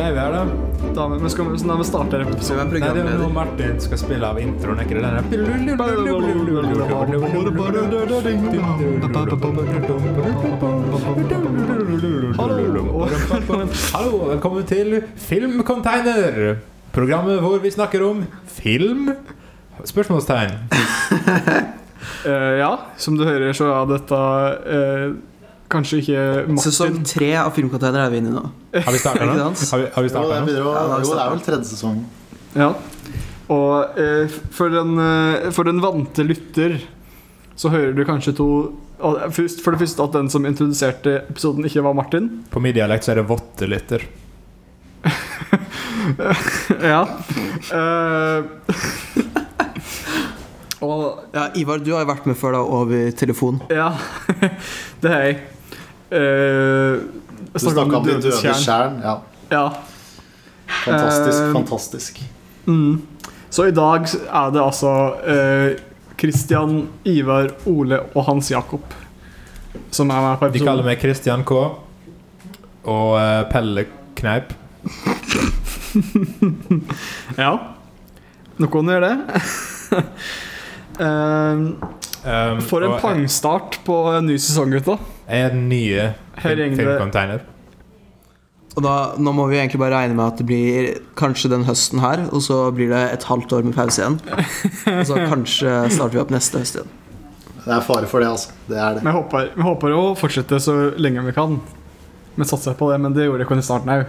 Det er vi her, da. Da, men skal vi, da vi starter episoden. Nei, det er noe. Martin skal spille av introen, ikke det den Hallo. Hallo, velkommen til Filmcontainer. Programmet hvor vi snakker om film. Spørsmålstegn. uh, ja, som du hører, så er dette eh, kanskje ikke Martin Sesong tre av Filmcontainer er vi inne i nå. Har vi starta nå? Har vi, har vi Jo, startet det, nå? å, Ja, jo, det er vel tredje sesong. Ja. Og eh, for, den, eh, for den vante lytter så hører du kanskje to først, For det første at den som introduserte episoden, ikke var Martin. På min dialekt så er det vottelytter. ja. Eh, og Ja, Ivar, du har jo vært med før da over telefon. Ja, det har jeg. Eh, Du snakka om de dødes døde tjern. Ja, Ja. fantastisk, Eh, fantastisk. Mm. Så i dag er det altså eh, Christian, Ivar, Ole og Hans Jakob som er med på De kaller meg Christian K. Og eh, Pelle Kneip. Ja. Noen gjør det. um, Um, for en og pangstart på en ny sesong, gutta. Er den nye film, filmcontainer. Og da, nå må vi egentlig bare regne med at det blir kanskje den høsten her, og så blir det et halvt år med pause igjen. Og så kanskje starter vi opp neste høst igjen. Det er fare for det, altså. Det er det. Vi håper, vi håper å fortsette så lenge vi kan. Vi satser på det, men det gjorde jeg ikke i starten òg.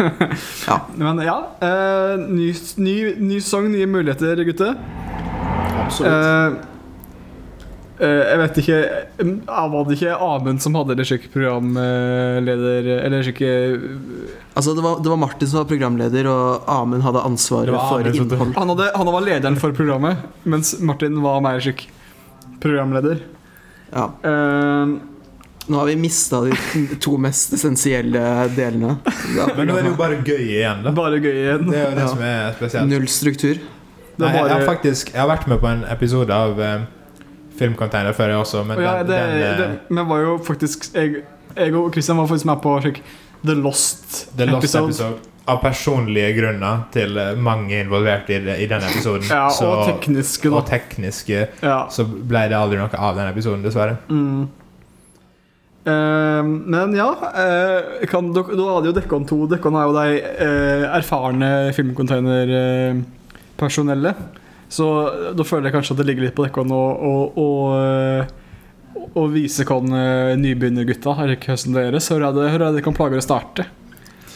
Ja. Men ja. eh, ny, ny, ny sang, nye muligheter, gutter. Absolutt. Eh, jeg vet ikke eh, Var det ikke Amund som hadde det slik programleder Eller slik eh, Altså, det var, det var Martin som var programleder, og Amund hadde ansvaret for innhold. han, hadde, han var lederen for programmet, mens Martin var mer slik programleder. Ja. Uh, Nå har vi mista de to mest essensielle delene. Men nå er det jo bare gøy igjen, da. bare gøy igjen. Det er jo det Ja. som er spesielt. Null struktur. Det Nei, jeg, jeg, har faktisk, jeg har vært med på en episode av eh, Filmcontainer før, jeg også, men ja, den, det, den, eh, det, vi var jo faktisk jeg, jeg og Kristian var faktisk med på slik The Lost, The Lost episode. episode. Av personlige grunner til eh, mange involvert i, i den episoden. Ja, så, og tekniske, da. og tekniske Ja. så ble det aldri noe av den episoden, dessverre. Mm. Eh, men ja, eh, kan, da, er jo Dekkon 2. Dekkon er jo de eh, erfarne filmcontainer-personellet. Så da føler jeg kanskje at det ligger litt på dere å, å, å, eh, å vise hvordan eh, nybegynnergutta har ikke høsten deres. Hvor er det, hvor er det kan plage å starte?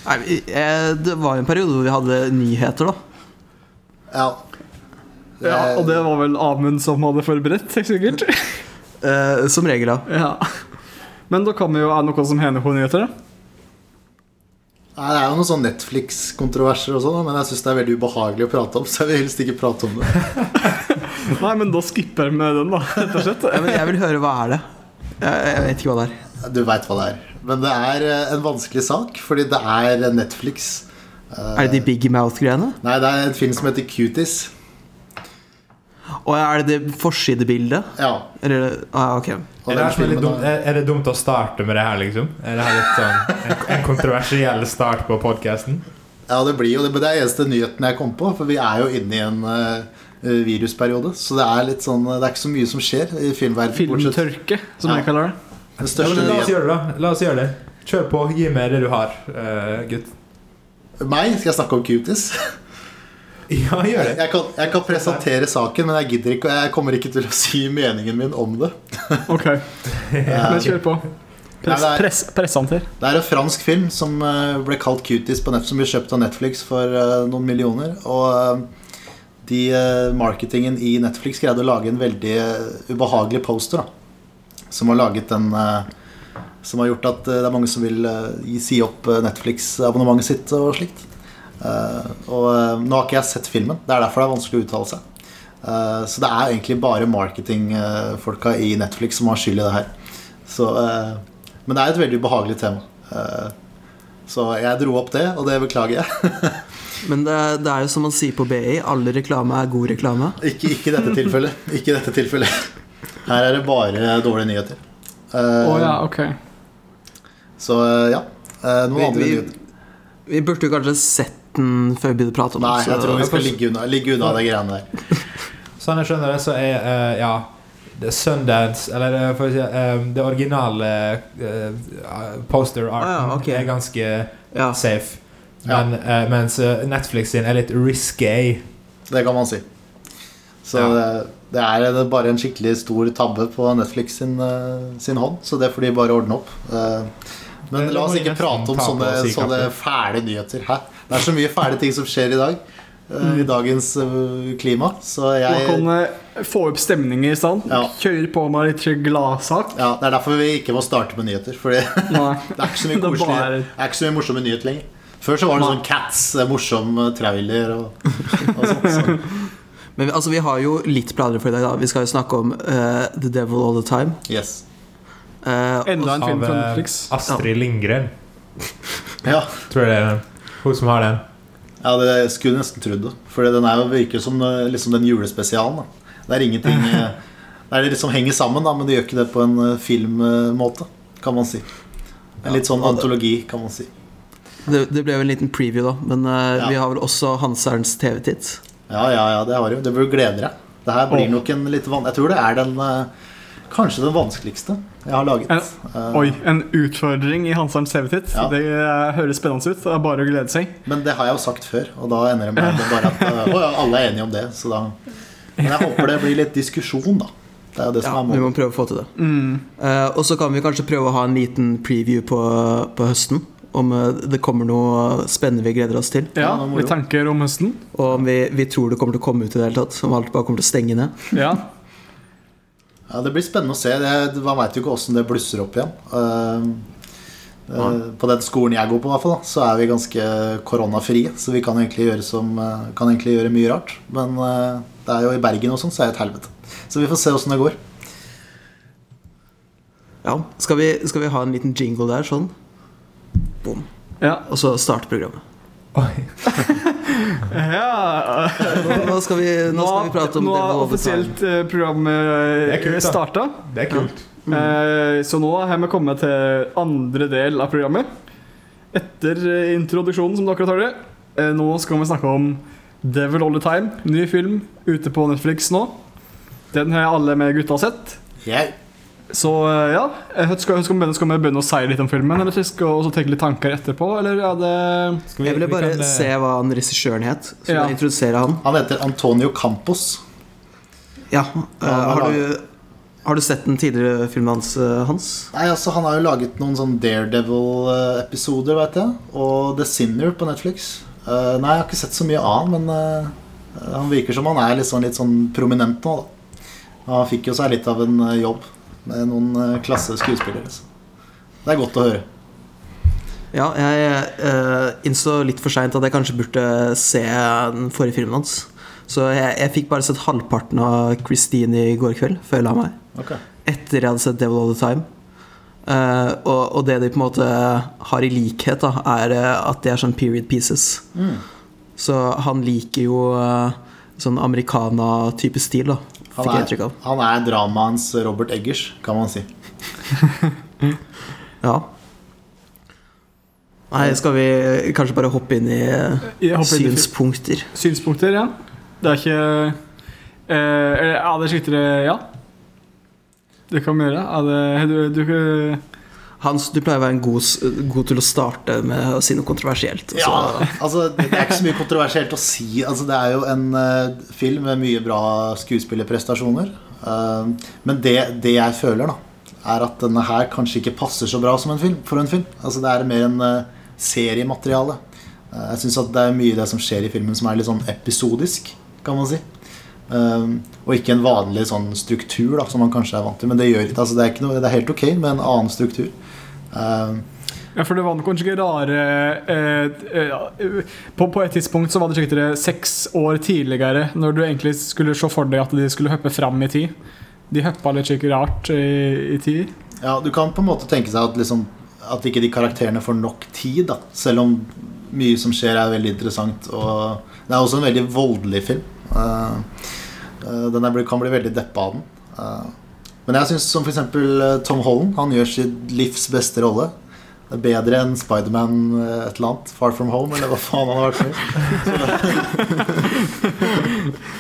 Nei, eh, det var jo en periode hvor vi hadde nyheter, da. Ja. Ja, og det var vel Amund som hadde forberedt, sikkert. Eh, som regel, da. Ja. Men da kan vi jo Er det noen som på nyheter, da? Nei, det er jo noen sånn Netflix-kontroverser og sånn, men jeg syns det er veldig ubehagelig å prate om, så jeg vil helst ikke prate om det. Nei, men da skipper jeg med den, da, rett og slett. Ja, men jeg vil høre hva er det Jeg, jeg vet ikke hva det er. Du veit hva det er. Men det er eh, en vanskelig sak, fordi det er Netflix. Eh, Er det de Big Mouth-greiene? Nei, det er en film som heter Cuties. Og er det det forsidebildet? Ja. Eller ah, Ok. Er det, er, dumt, er- det dumt å starte med det her, liksom? Er det her litt sånn en, en kontroversiell start på podkasten? Ja, det blir jo det, det er eneste nyheten jeg kom på, for vi er jo inne i en uh, virusperiode. Så det er litt sånn Det er ikke så mye som skjer i filmverdenen. Filmtørke, som Ja. jeg kaller det. Den Ja, men la oss gjøre det, da. La oss gjøre det. Kjør på. Gi meg det du har, uh, gutt. Meg? Skal jeg snakke om Cuties? Ja, gjør det. Jeg kan, jeg kan presentere saken, men jeg gidder ikke jeg kommer ikke til å si meningen min om det. Ok, men kjør på. Press, press. Det er en fransk film som eh, ble kalt Cuties på nett, som ble kjøpt av Netflix for eh, noen millioner. Og eh, de marketingen i Netflix greide å lage en veldig eh, ubehagelig poster. da Som har laget den Som har gjort at det er mange som vil si opp Netflix-abonnementet sitt og slikt. Eh, og eh, nå har ikke jeg sett filmen. Det er derfor det er vanskelig å uttale seg. Eh, så det er egentlig bare marketingfolka i Netflix som har skyld i det her. Så, eh, men det er et veldig ubehagelig tema. Eh, så jeg dro opp det, og det beklager jeg. Men det, det er jo som man sier på BI, alle reklame er god reklame. ikke, ikke i dette tilfellet. Ikke i dette tilfellet. Her er det bare dårlige nyheter. Uh, oh, ja, ok. Så ja. Uh, noen Vi, andre vi. Vi burde jo kanskje sett den før vi begynner å prate om det. Nei, jeg tror vi skal ligge unna, ligge unna de greiene der. Sånn jeg skjønner det, så er uh, ja det Sundance, eller eh, for å si, eh, det originale uh, poster-arten Ah, ja, okay. er ganske ja. safe. Ja. Men, eh, mens eh, Netflix sin er litt risky. Det kan man si. Så Ja. det, det er bare en skikkelig stor tabbe på Netflix sin, eh, sin hånd, så det får de bare ordne opp. Eh, Men la oss ikke prate om sånne, sånne fæle nyheter. Hæ? Det er så mye fæle ting som skjer i dag. eh, I dagens eh, klima. Så Man jeg kan eh, få opp stemninger, i stand. Ja. Kjøre på med litt gladsak. ja, Det er derfor vi ikke må starte med nyheter. For det er ikke så mye koselig bare- Det er ikke så mye morsomme nyheter lenger. Før så var det Nei. sånn Cats, morsom trailer og, og sånt. Så. Men altså, vi har jo litt planer for i dag. da Vi skal jo snakke om uh, The Devil All The Time. Yes. Eh, Enda en film fra eh, Netflix. Astrid Lindgren, Ja. tror jeg det er. Hun som har den. Ja, det skulle jeg nesten trodd. For den er jo virker som liksom den julespesialen. Da. Det er ingenting eh, Det er liksom henger sammen, da, men det gjør ikke det på en filmmåte, kan man si. En litt sånn antologi, kan man si. det, det ble jo en liten preview, da. Men uh, Ja. vi har vel også Hanserens TV-titt. Ja, ja, ja, det har du. Det bør du glede deg. Det her blir nok en litt van... Jeg tror det er den uh, Kanskje den vanskeligste jeg har laget. En- Eh, Oi, en utfordring i Hansarens TV-titt. Ja. Det høres spennende ut. Det er bare å glede seg. Men det har jeg jo sagt før, og da ender det med bare at eh, Å ja, alle er enige om det, så da Men jeg håper det blir litt diskusjon, da. Det er det som Ja, er vi må prøve å få til det. Mm. Uh, og så kan vi kanskje prøve å ha en liten preview på, på høsten. Om det kommer noe spennende vi gleder oss til. Ja, Ja, vi tenker om høsten. Og om vi, vi tror det kommer til å komme ut i det hele tatt. Om alt bare kommer til å stenge ned. Ja. Ja, Det blir spennende å se. Det, man veit jo ikke åssen det blusser opp igjen. Eh, på den skolen jeg går på, hvert fall, så er vi ganske koronafrie. Så vi kan egentlig gjøre, som, eh, kan egentlig gjøre mye rart. Men det er jo i Bergen og sånn, så er det et helvete. Så vi får se åssen det går. Ja, skal vi, skal vi ha en liten jingle der, sånn? Boom. Ja. Og så starte programmet. Oi. ja. Nå skal vi, nå skal vi prate om nå det. Nå har offisielt eh, programmet starta. Det er kult. Mm. Så nå har vi kommet til andre del av programmet. Etter eh, introduksjonen, som dere akkurat. Eh, Nå skal vi snakke om Devil All The Time. Ny film ute på Netflix nå. Den har alle med gutta sett. Jeg, Så eh, ja, skal, skal, vi skal vi begynne å si litt om filmen, eller skal vi tenke litt tanker etterpå? Eller er det Skal vi- Jeg ville vi bare kan, eh, se hva han regissøren het, så Ja. jeg introduserer han. han heter Antonio Campos. Ja, Uh, har, du, har du sett den tidligere filmen hans, Hans? Nei, altså Han har jo laget noen sånn Daredevil-episoder, veit jeg. Og The Sinner på Netflix. Uh, nei, jeg har ikke sett så mye av men uh, han virker som han er litt sånn, litt sånn prominent nå, da. Han fikk jo seg litt av en jobb med noen eh, klasse skuespillere. Det er godt å høre. Ja, jeg eh, innså litt for seint at jeg kanskje burde se den forrige filmen hans. Så jeg, jeg fikk bare sett halvparten av Christine i går kveld, før jeg la meg. Okay. Etter jeg hadde sett Devil All The Time. Eh, og, og det de på en måte har i likhet, da, er eh, at de er sånn period pieces. Mm. Så han liker jo eh, sånn americana-type stil, da. Han, er, han er dramaens Robert Eggers, kan man si. Ja. Nei, skal vi kanskje bare hoppe inn i synspunkter? Inn i synspunkter? Ja. Det er ikke eh, eller, Ja, det skifter Ja. Det kan vi gjøre. Er det, du, du, Hans, du pleier å være god, god til å starte med å si noe kontroversielt. Altså. Ja, altså Det er ikke så mye kontroversielt å si. Altså Det er jo en uh, film med mye bra skuespillerprestasjoner. Uh, men det, det jeg føler, da er at denne her kanskje ikke passer så bra som en film, for en film. Altså Det er mer en uh, seriemateriale. Jeg syns at det er mye det som skjer i filmen som er litt sånn episodisk, kan man si. Eh, og ikke en vanlig sånn struktur da som man kanskje er vant til. Men det gjør ikke altså det, er ikke noe, det er helt ok med en annen struktur. Eh, Ja, for det var kanskje ikke rare eh, eh, på, på et tidspunkt så var det sikkert seks år tidligere, når du egentlig skulle se for deg at de skulle hoppe fram i tid. De hoppa litt sikkert rart i, i tid. Ja, du kan på en måte tenke seg at, liksom, at ikke de karakterene får nok tid, da. Selv om mye som skjer er veldig interessant. Og det er også en veldig voldelig film. Uh, uh, den er, kan bli veldig deppa av den. Eh, men jeg syns som f.eks. Tom Holland. Han gjør sitt livs beste rolle. Det er bedre enn Spiderman eh, et eller annet. Far From Home, eller hva faen han har vært med i.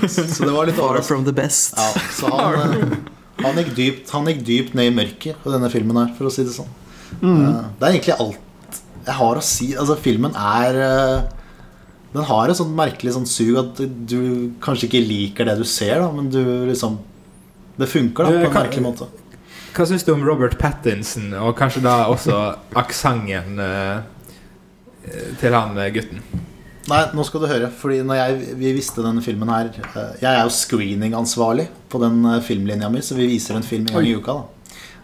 Så, så det var litt Far from the best. Ja, så han, eh, han, gikk dypt, han gikk dypt ned i mørket på denne filmen her, for å si det sånn. Mm. Det er egentlig alt jeg har å si. Altså, filmen er eh, Den har et sånt merkelig sånn sug at du kanskje ikke liker det du ser, da, men du liksom Det funker da, på en merkelig måte. Hva syns du om Robert Pattinson, og kanskje da også aksenten eh, til han eh, gutten? Nei, nå skal du høre. Fordi når jeg, vi visste denne filmen her eh, Jeg er jo screeningansvarlig på den eh, filmlinja mi, så vi viser en film en gang i uka.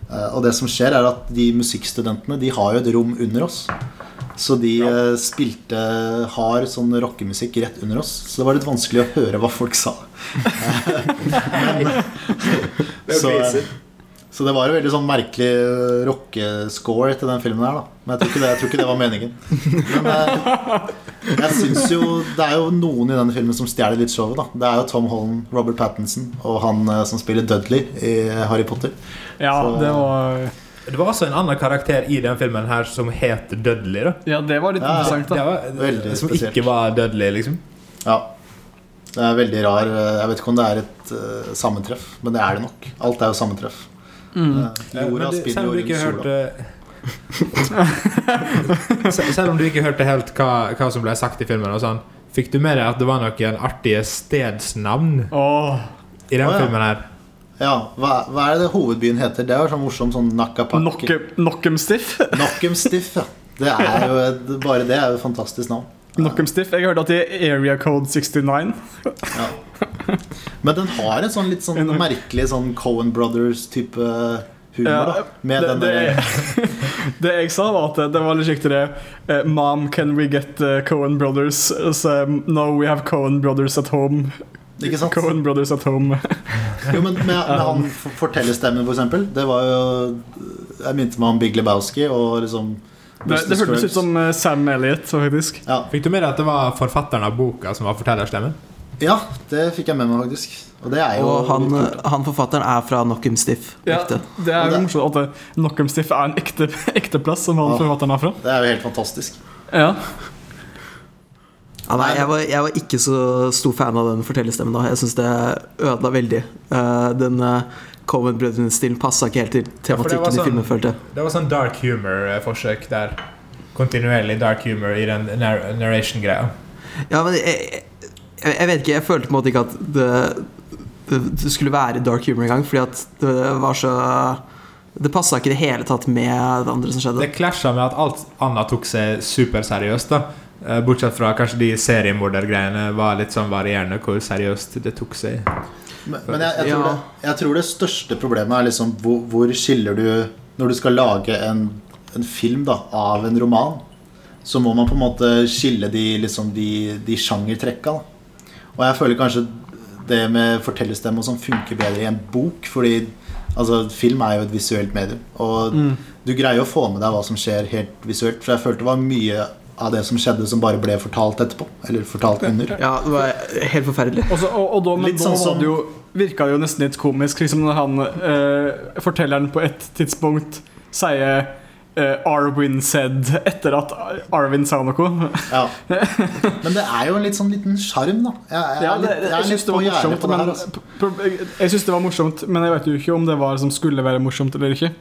da Og det som skjer, er at de musikkstudentene De har jo et rom under oss. Så de ja. spilte hard sånn rockemusikk rett under oss. Så det var litt vanskelig å høre hva folk sa. Men, så, så det var en veldig sånn merkelig eh, rockescore til den filmen her, da. Men jeg tror ikke det, jeg tror ikke det var meningen. Men eh, jeg synes jo Det er jo noen i denne filmen som stjeler litt showet. da Det er jo Tom Holland, Robert Pattinson og han eh, som spiller Dudley i Harry Potter. Ja, Så- det var Det var også en annen karakter i den filmen her som het Dudley. da Ja, det var litt Ja, interessant, da. var, Som spesielt. ikke var Dudley, liksom. Ja. Det er veldig rar eh, Jeg vet ikke om det er et uh, sammentreff, men det er det nok. Alt er jo sammentreff. Mm. Eh, Eh, jorda det, spiller jo rundt sola. hørte Selv om du ikke hørte helt hva, hva som ble sagt i filmen, og sånn fikk du med deg at det var noen artige stedsnavn oh. i den oh, ja. filmen her? Ja, hva, hva er det hovedbyen heter? Det er jo sånn morsom sånn Nakapaki. Nokkemstiff. Nokkemstiff, ja. Det er jo et, bare det er jo et fantastisk navn. Nokkemstiff. Jeg hørte at det er Area Code 69. Ja. Men den har en sånn litt sånn merkelig sånn Cohen Brothers-type humor. Ja, da Med det, den der, det jeg sa, var at det var litt riktig det. eh, Mom, can we get uh, Cohen Brothers? So, no, we have Cohen Brothers at home. Ikke sant? Cohen Brothers at home. Jo, men med, med han for- fortellerstemmen, for eksempel. Det var jo Jeg minte meg om Big Lebowski og liksom Det, det hørtes ut som eh, Sam Elliot, faktisk. ja. Fikk du med deg at det var forfatteren av boka som var fortellerstemmen? ja, det fikk jeg med meg, faktisk. Og det er jo Og han, han forfatteren er fra Knockemstiff. Ja, Ekte. det er jo det- morsomt at Knockem Stiff er en ekte, ekte plass som han Ja. forfatteren er fra. Det er jo helt fantastisk. Ja. Ja, nei, jeg, var, jeg var ikke så stor fan av den fortellerstemmen da. Jeg syns det ødela veldig. Uh, den uh, Coven-brødrene-stilen passa ikke helt til Ja, tematikken sånn- i filmen, følte jeg. Det var sånn dark humor-forsøk der. Kontinuerlig dark humor i den nar narration-greia. Ja, men jeg, jeg, jeg vet ikke, jeg følte på en måte ikke at det, det, det skulle være dark humor engang, fordi at det var så Det passa ikke i det hele tatt med det andre som skjedde. Det klasja med at alt annet tok seg superseriøst. da Eh, Bortsett fra kanskje de seriemordergreiene var litt sånn varierende hvor seriøst det tok seg. Men, men jeg, jeg, tror Ja. det, jeg tror det største problemet er liksom hvor, hvor skiller du Når du skal lage en, en film da, av en roman, så må man på en måte skille de, liksom, de, de sjangertrekka. Da. Og jeg føler kanskje det med fortellerstemme og sånn funker bedre i en bok, fordi altså, film er jo et visuelt medium. Og du greier å få med deg hva som skjer helt visuelt. For jeg følte det var mye av det som skjedde, som bare ble fortalt etterpå. Eller fortalt under. Ja, det var helt forferdelig. Også, og, og da, men sånn da jo, virka det jo nesten litt komisk, liksom når han eh, fortelleren på et tidspunkt sier eh, Arwin said etter at Arvin sa noe. Ja. Men det er jo en litt sånn liten sjarm, da. Jeg, jeg, Ja, det, jeg jeg syns det. Altså. det var morsomt, men jeg vet jo ikke om det var som skulle være morsomt eller ikke.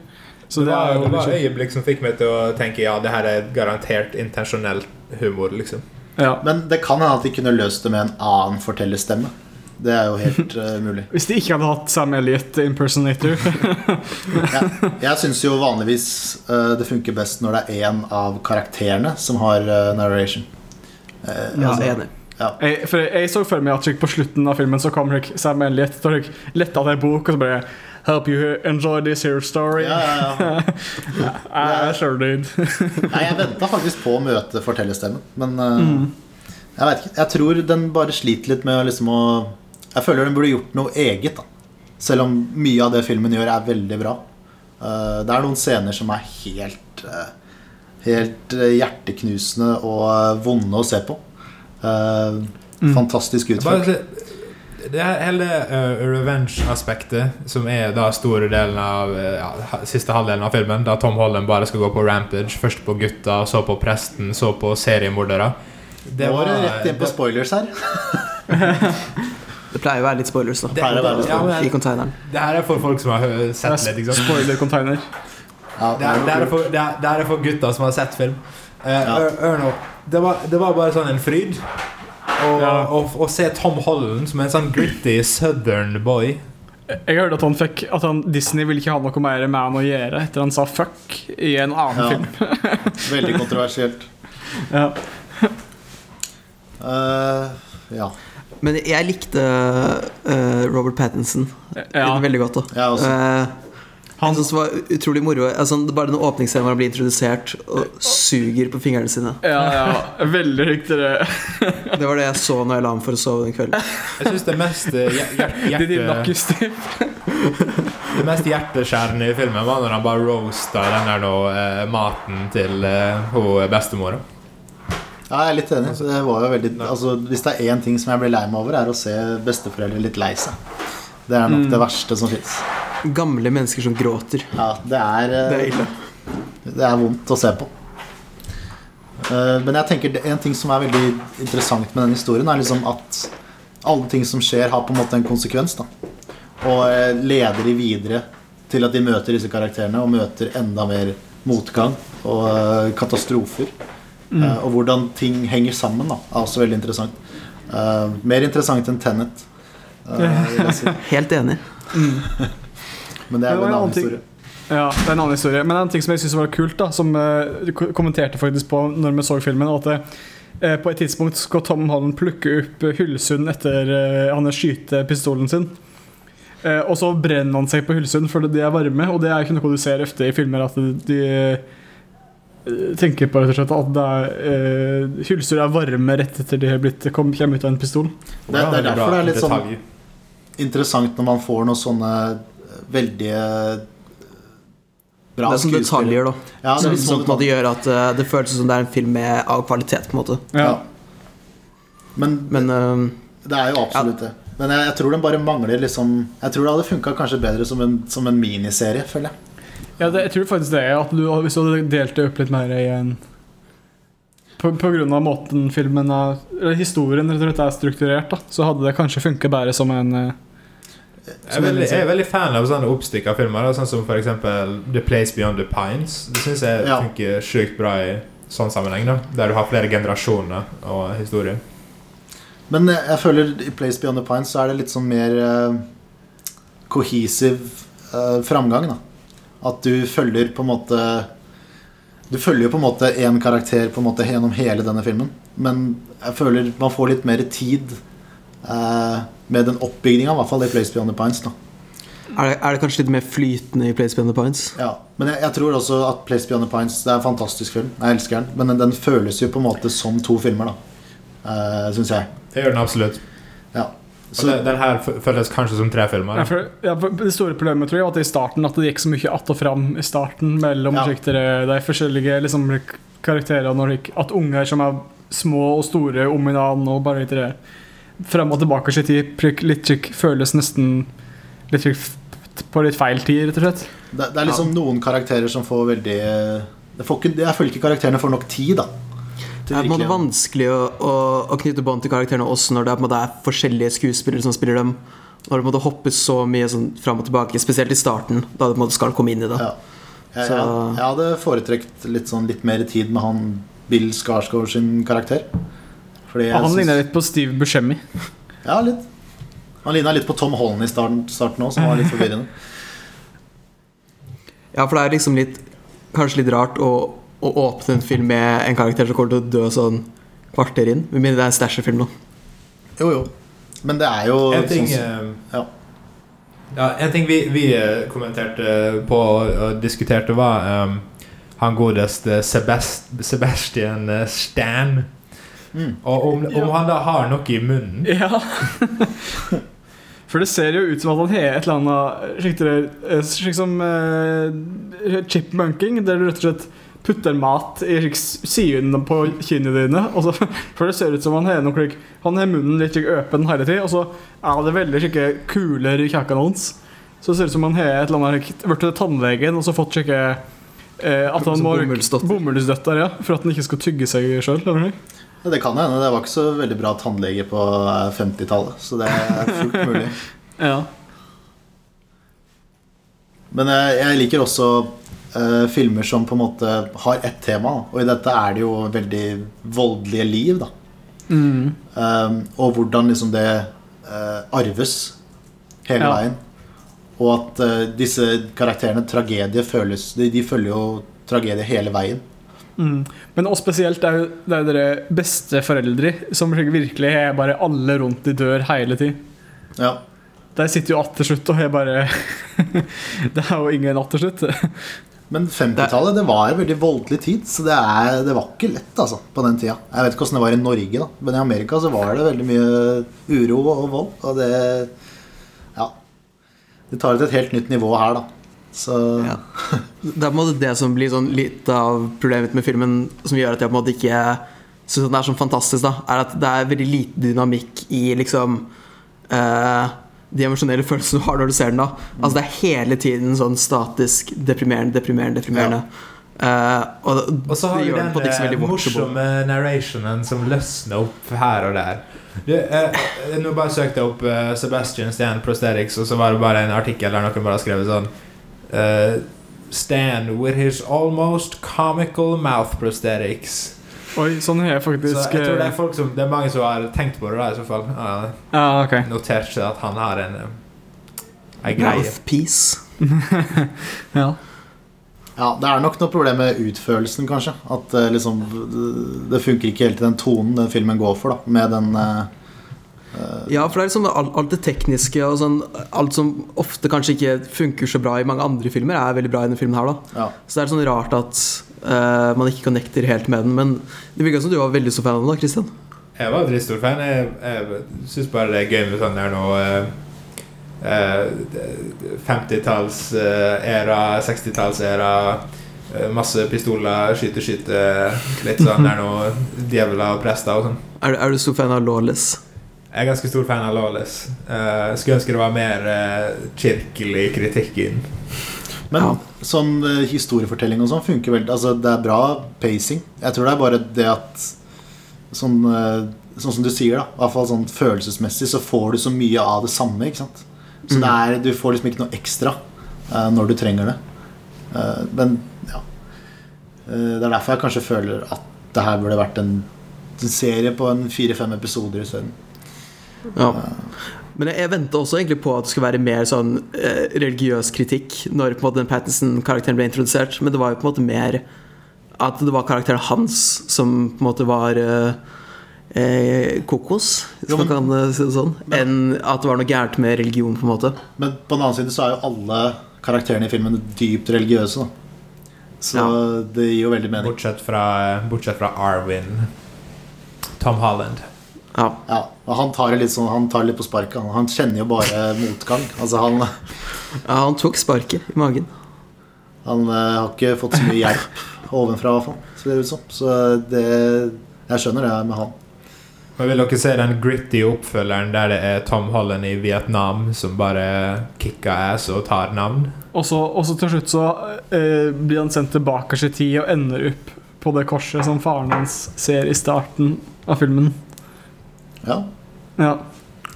Så det det var, det var liksom, øyeblikk som fikk meg til å tenke ja, det her er garantert intensjonell humor. liksom ja. Men det kan hende at de kunne løst det med en annen fortellerstemme. Det er jo helt uh, mulig. Hvis de ikke hadde hatt Sam Elliot impersonator. Jeg, jeg syns jo vanligvis uh, det funker best når det er én av karakterene som har uh, narration. Ja, altså, enig. ja. Jeg, for jeg så for meg at på slutten av filmen så kom Sam Elliot og letta av ei bok og så bare Help you enjoy this here story. Ja, ja, ja. I, I sure did. Nei, jeg venta faktisk på å møte fortellerstemmen, men uh, Mm. jeg vet ikke. Jeg tror den bare sliter litt med liksom å Jeg føler den burde gjort noe eget, da. Selv om mye av det filmen gjør, er veldig bra. Uh, det er noen scener som er helt uh, Helt hjerteknusende og vonde å se på. Uh, Mm. Fantastisk utført. Det er hele uh, revenge-aspektet, som er da store delen av eh, ja, siste halvdelen av filmen, da Tom Holland bare skal gå på rampage. Først på gutta, så på presten, så på seriemordere. Det var rett inn på spoilers her. Det pleier å være litt spoilers, da. det- være litt ja, men I containeren. Det her er for folk som har sett litt, ikke sant? Spoiler-container. Ja, Det er, er for, det, er, er for gutta som har sett film. Uh, Ja. Ør- Ørno, det, var, det var bare sånn en fryd. Og, Ja. og, og se Tom Holland som en sånn gritty southern boy. Jeg hørte at han fikk At han, Disney ville ikke ha noe mer med han å gjøre etter han sa fuck i en annen Ja. film. Veldig kontroversielt. Ja. Uh, ja. Men jeg likte uh, Robert Pattinson Ja. veldig godt. da Jeg også. Eh, Han- jeg synes det var utrolig moro. Altså, bare den åpningsscenen hvor han blir introdusert og suger på fingrene sine. Ja, ja. Veldig riktig det. Det var det jeg så når jeg la meg for å sove den kvelden. Jeg syns det mest eh, er hjerte, Det mest hjerteskjærende i filmen var når han bare roasta den der nå, eh, maten til eh, hun bestemora. Ja, jeg er litt enig. Det var jo veldig, altså, hvis det er én ting som jeg blir lei meg over, er å se besteforeldre litt lei seg. Det er nok det verste som fins. Gamle mennesker som gråter. Ja, det er, eh, Det er ille. det er vondt å se på. Eh, Men jeg tenker en ting som er veldig interessant med den historien, er liksom at alle ting som skjer, har på en måte en konsekvens. da Og eh, leder de videre til at de møter disse karakterene og møter enda mer motgang og katastrofer. Mm. Og hvordan ting henger sammen, da er også veldig interessant. Eh, mer interessant enn Tenet. eh, vil si. Helt enig. Men det er jo en en annen historie. Ja, det er en annen historie. Men en ting som jeg synes var kult, da som eh, du ko- kommenterte faktisk på når vi så filmen, at det, eh, på et tidspunkt skal Tom Holland plukke opp eh, Hyllesund etter uh, han skyter pistolen sin. Eh, og så brenner han seg på Hyllesund fordi de er varme, og det er ikke noe du ser ofte i filmer. At de eh, tenker på rett og slett at det er, eh, Hylsur er varme rett etter de har blitt kom, kommer ut av en pistol. Det, det er derfor det er litt sånn interessant når man får noen sånne veldig Bra skuespill Det er sånne detaljer, da. Ja, det som, som sånn på en måte gjør at uh, det føles som det er en film med, av kvalitet. på en måte Ja. Ja. Men, Men uh, det er jo absolutt det. Men jeg, jeg tror den bare mangler liksom Jeg tror det hadde funka kanskje bedre som en, som en miniserie, føler jeg. Ja, det, jeg tror faktisk det. At du, hvis du hadde delt det opp litt mer i en på, på grunn av måten filmen er, eller historien rett og slett er strukturert, da, så hadde det kanskje funket bedre som en eh, Jeg er, veldig, jeg er veldig fan av sånne oppstykka filmer, da, sånn som eksempel The Place Beyond the Pines. Det syns jeg Ja. funker sjukt bra i sånn sammenheng, da der du har flere generasjoner og historie. Men jeg, jeg føler i Place Beyond the Pines så er det litt sånn mer uh, kohesiv uh, framgang, da. At du følger på en måte Du følger jo på en måte én karakter på en måte gjennom hele denne filmen. Men jeg føler man får litt mer tid eh, med den oppbygninga, i hvert fall i Place Beyond the Pines. da er, det, er det kanskje litt mer flytende i Place Beyond the Pines? Ja, men jeg, jeg tror også at Place Beyond the Pines Det er en fantastisk film. Jeg elsker den. Men den, den føles jo på en måte som to filmer, da. Uh, Syns jeg. Det gjør den absolutt. Ja. Og Så, den, den her føles kanskje som tre filmer. ja, for, ja, for Det store problemet tror jeg var at i starten At det gikk så mye att og fram i starten mellom Ja. de forskjellige liksom, karakterene. At unger som er små og store om hverandre og bare litt det fram og tilbake i tid, litt trykk føles nesten litt trykk på litt feil tid, rett og slett. det, det er liksom noen karakterer som får veldig det får ikke, Jeg føler ikke karakterene får nok tid, da. Det er på en måte vanskelig å, å, å knytte bånd til karakterene også når det er, på en måte er forskjellige skuespillere som spiller dem. Når det måtte hoppe så mye sånn fram og tilbake, spesielt i starten, da du på en måte skal komme inn i det. ja. jeg, Så- jeg, jeg hadde foretrekt litt, sånn, litt mer tid med han Bill Skarsgård sin karakter. Fordi jeg han ligna litt på Steve Buscemi. Ja, litt. Han ligna litt på Tom Holland i starten, starten også, som var litt forvirrende. Ja, for det er liksom litt Kanskje litt rart å, å åpne en film med en karakter som kommer til å dø sånn kvarter inn. Med mindre det er en stasherfilm, da. Jo, jo. Men det er jo En ting, sånn, eh, ja. ja, en ting vi, vi eh, kommenterte på og diskuterte, var um, han godeste Sebast Sebastian eh, Stan. Mm. Og om, om han da har noe i munnen Ja. For det ser jo ut som at han har et eller annet slik, det- eh, slik som uh, chipmunking, der du rett og slett putter mat i slik siden på kinnene dine. Og så, for det ser ut som han har noe slik Han har munnen litt åpen hele tida, og så er det veldig slike kuler i kjaken hans. Så det ser ut som han har et eller annet blitt til tannlegen og så fått slike eh, At han må Bomullsdøtter, ja. For at han ikke skal tygge seg sjøl. Ja, det kan hende. Det var ikke så veldig bra tannlege på eh, 50-tallet, så det er fullt mulig. Ja. Men jeg, jeg liker også uh, filmer som på en måte har ett tema, og i dette er det jo veldig voldelige liv. da Mm. Um, og hvordan liksom det uh, arves hele Ja. veien. Og at uh, disse karakterene, tragedie, føles de, de følger jo tragedie hele veien. Mm. Men også spesielt det er jo det er dere besteforeldre som virkelig er bare alle rundt de dør hele tid. Ja. De sitter jo att til slutt og har bare Det er jo ingen att til slutt. Men 50-tallet det var en veldig voldelig tid, så det, er, det var ikke lett altså, på den tida. Jeg vet ikke hvordan det var i Norge, da men i Amerika så var det veldig mye uro og vold. Og det Ja. Det tar det til et helt nytt nivå her, da. Så Ja. Det er på en måte det som blir sånn litt av problemet med filmen, som gjør at jeg på en måte ikke syns den er sånn fantastisk, da, er at det er veldig lite dynamikk i liksom uh, de emosjonelle følelsene du har når du ser den. da Altså Det er hele tiden sånn statisk deprimerende, deprimerende, deprimerende. Eh, og Og så har vi den den eh, morsomme narrationen som løsner opp her og der. Du, eh, nå bare søkte jeg opp Sebastian Stan Prosthetics, og så var det bare en artikkel der noen bare har skrevet sånn eh, Stan with his almost comical mouth prosthetics. Oi, sånn er jeg Så faktisk jeg tror det eh, er folk som Det er mange som har tenkt på det, da, i så fall. Uh, Ja, okay. notert seg at han har en eh, Mouthpiece. Ja. ja, det er nok noe problem med utførelsen, kanskje. At uh, liksom Det funker ikke helt i den tonen den filmen går for, da. Med den eh, Ja, for det er liksom alt, alt det tekniske og sånn Alt som ofte kanskje ikke funker så bra i mange andre filmer, er veldig bra i denne filmen her, da. Ja. Så det er sånn rart at uh, man ikke connecter helt med den. Men det virka som du var veldig stor fan av den, da, Christian. Jeg var veldig stor fan. Jeg, jeg syns bare det er gøy med sånn der noe uh, eh, 50-talls-æra, 60-talls-æra. eh, Masse pistoler, skyte, skyte. Litt sånn der nå djevler og prester og sånn. Er, er du stor fan av Lawless? Jeg er ganske stor fan av Lawless. Uh, skulle ønske det var mer uh, kirkelig kritikk inn. Men Ja. sånn uh, historiefortelling og sånn funker veldig Altså, det er bra pacing. Jeg tror det er bare det at Sånn, sånn som du sier, da. I hvert fall sånn følelsesmessig så får du så mye av det samme, ikke sant. Så det er, du får liksom ikke noe ekstra når du trenger det. Eh, men ja. Eh, det er derfor jeg kanskje føler at det her burde vært en, en serie på en fire-fem episoder isteden. Ja. Men jeg, venta også egentlig på at det skulle være mer sånn eh, religiøs kritikk når på en måte den Pattinson-karakteren ble introdusert, men det var jo på en måte mer at det var karakteren hans som på en måte var eh, eh, kokos, hvis Jo, man kan eh, si det sånn, enn at det var noe gærent med religion, på en måte. Men på den annen side så er jo alle karakterene i filmen dypt religiøse. Da. Så Ja. det gir jo veldig mening. Bortsett fra, bortsett fra Arwin, Tom Holland. Ja. Ja, og Han tar det litt sånn Han tar det litt på sparket. Han, han kjenner jo bare motgang. Altså Han, ja, han tok sparket i magen. han eh, har ikke fått så mye hjelp ovenfra, i hvert fall. Så det ut som. Så det Jeg skjønner det med han. Men Vil dere se den gritty oppfølgeren der det er Tom Holland i Vietnam som bare kicker ass og tar navn? Og så, og så til slutt så eh, blir han sendt tilbake i tid og ender opp på det korset som faren hans ser i starten av filmen. Ja. Ja,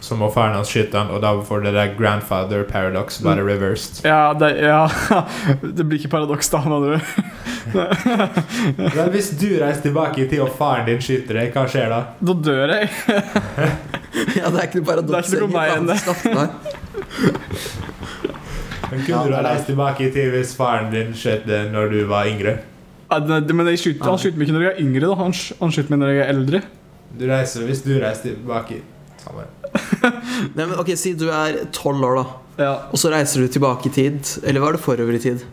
Så må faren hans skyte han, og da får det der grandfather paradox bare reversed. ja, det, ja. det blir ikke paradoks, da, mener du. Men hvis du reiser tilbake i tid og faren din skyter deg, hva skjer da? Da dør jeg. Ja, det er ikke noe paradoks. Det er ikke noe meg enn det. Men Ja, kunne du ha reist tilbake i tid hvis faren din skjøt deg når du var yngre? Ja, Men jeg skyter, han skyter meg ikke når jeg er yngre, da. Han, han skyter meg når jeg er eldre. Du reiser, hvis du reiser tilbake i Samme. Nei, men ok, Si du er tolv år, da. Ja. Og så reiser du tilbake i tid. Eller var det forover i tid?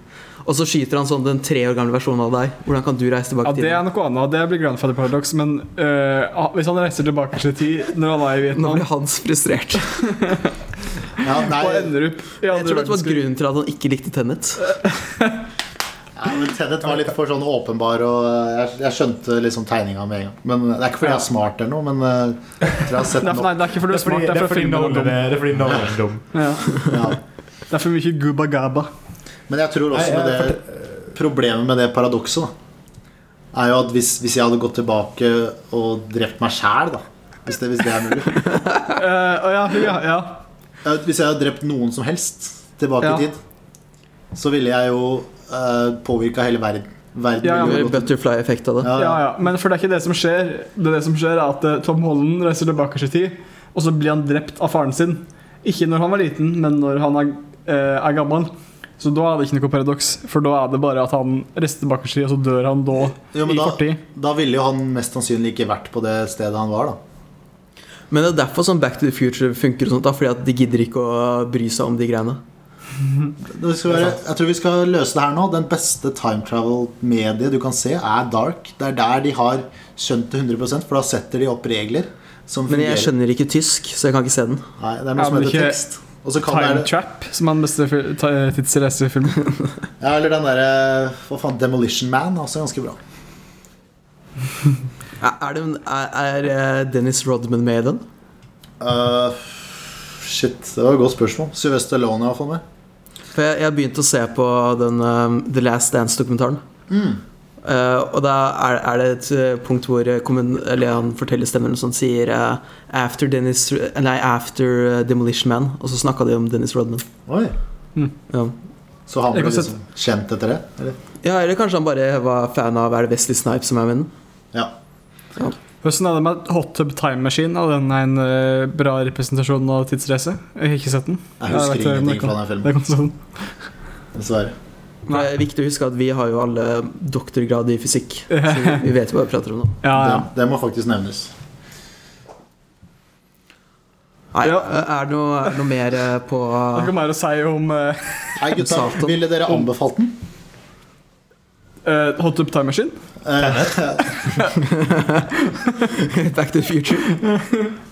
Og så skyter han sånn den tre år gamle versjonen av deg. Hvordan kan du reise tilbake ja, i tid? det er noe annet. Det blir grandfather paradox. Men øh, hvis han reiser tilbake til tid når han er i Vietnam Nå blir Hans frustrert. ja nei, og ender opp i Jeg tror det var grunnen til at han ikke likte Tennet. Ja, men Tenet var litt for sånn åpenbar, og jeg, jeg skjønte liksom tegninga med en gang. Men Det er ikke fordi jeg er smart eller noe, men eh, jeg tror jeg har sett Det er, nei, det er ikke fordi du er smart, det er fordi Nolan er, det er fordi Nolan er dum. Ja. Ja. Det er for mye gubba gaba. Men jeg tror også med det problemet med det paradokset, da, er jo at hvis, hvis jeg hadde gått tilbake og drept meg sjæl, da hvis det, hvis det er mulig Eh, ja, ja, ja. Ja, Hvis jeg hadde drept noen som helst tilbake Ja. i tid, så ville jeg jo uh, påvirka hele verden. verden Ja, ja, er Butterfly-effekt av det. ja, ja, ja. Men for det er ikke det som skjer. Det er det som skjer er at eh, Tom Holland reiser tilbake i tid, og så blir han drept av faren sin. Ikke når han var liten, men når han er, eh, er gammel. Så da er det ikke noe paradoks, for da er det bare at han reiser tilbake i tid, og så dør han da Jo, men i da, fortid. da ville jo han mest sannsynlig ikke vært på det stedet han var, da. Men det er derfor sånn Back to the Future funker, og sånt da, fordi at de gidder ikke å bry seg om de greiene. Det skal være, jeg tror vi skal løse det her nå. Den beste time travel-mediet du kan se, er Dark. Det er der de har skjønt det 100 for da setter de opp regler som Men jeg skjønner ikke tysk, så jeg kan ikke se den. Nei, det er noe Ja, som heter ikke tekst. Og så kan det Time Trap, som er den beste fi- ta- tidsreisefilmen. Ja, eller den derre Hva faen, Demolition Man er også ganske bra. Er, er, det, er, er eh, Dennis Rodman med i den? Uh, shit, det var et godt spørsmål. Sylvester Lone er iallfall med. For jeg, jeg begynte å se på den um, The Last Dance-dokumentaren. Mm. Uh, og da er, er det et eh, punkt hvor eh, han forteller stemmen som sier uh, After, Dennis, nei, after Demolition Man. Og så snakka de om Dennis Rodman. Oi. Ja. Så han ble liksom kjent etter det? Eller? ja, eller kanskje han bare var fan av Er det Wesley Snipes som er vennen? Ja. Ja. Hvordan er det med Hot Tub Time Machine? Er den en eh, bra representasjon av tidsreise? Jeg har ikke sett den. Jeg husker jeg ikke ingenting fra den filmen, Det dessverre. Det er viktig å huske at vi har jo alle doktorgrad i fysikk. Så vi, vi vet jo hva vi prater om nå. Ja, ja. Det, det må faktisk nevnes. Nei, Ja. er, det noe, er det noe mer eh, på Det er ikke mer å si om uh, Nei, gutta. Ville dere anbefalt den? Eh, Hot Tub Time Machine? Back to the Future?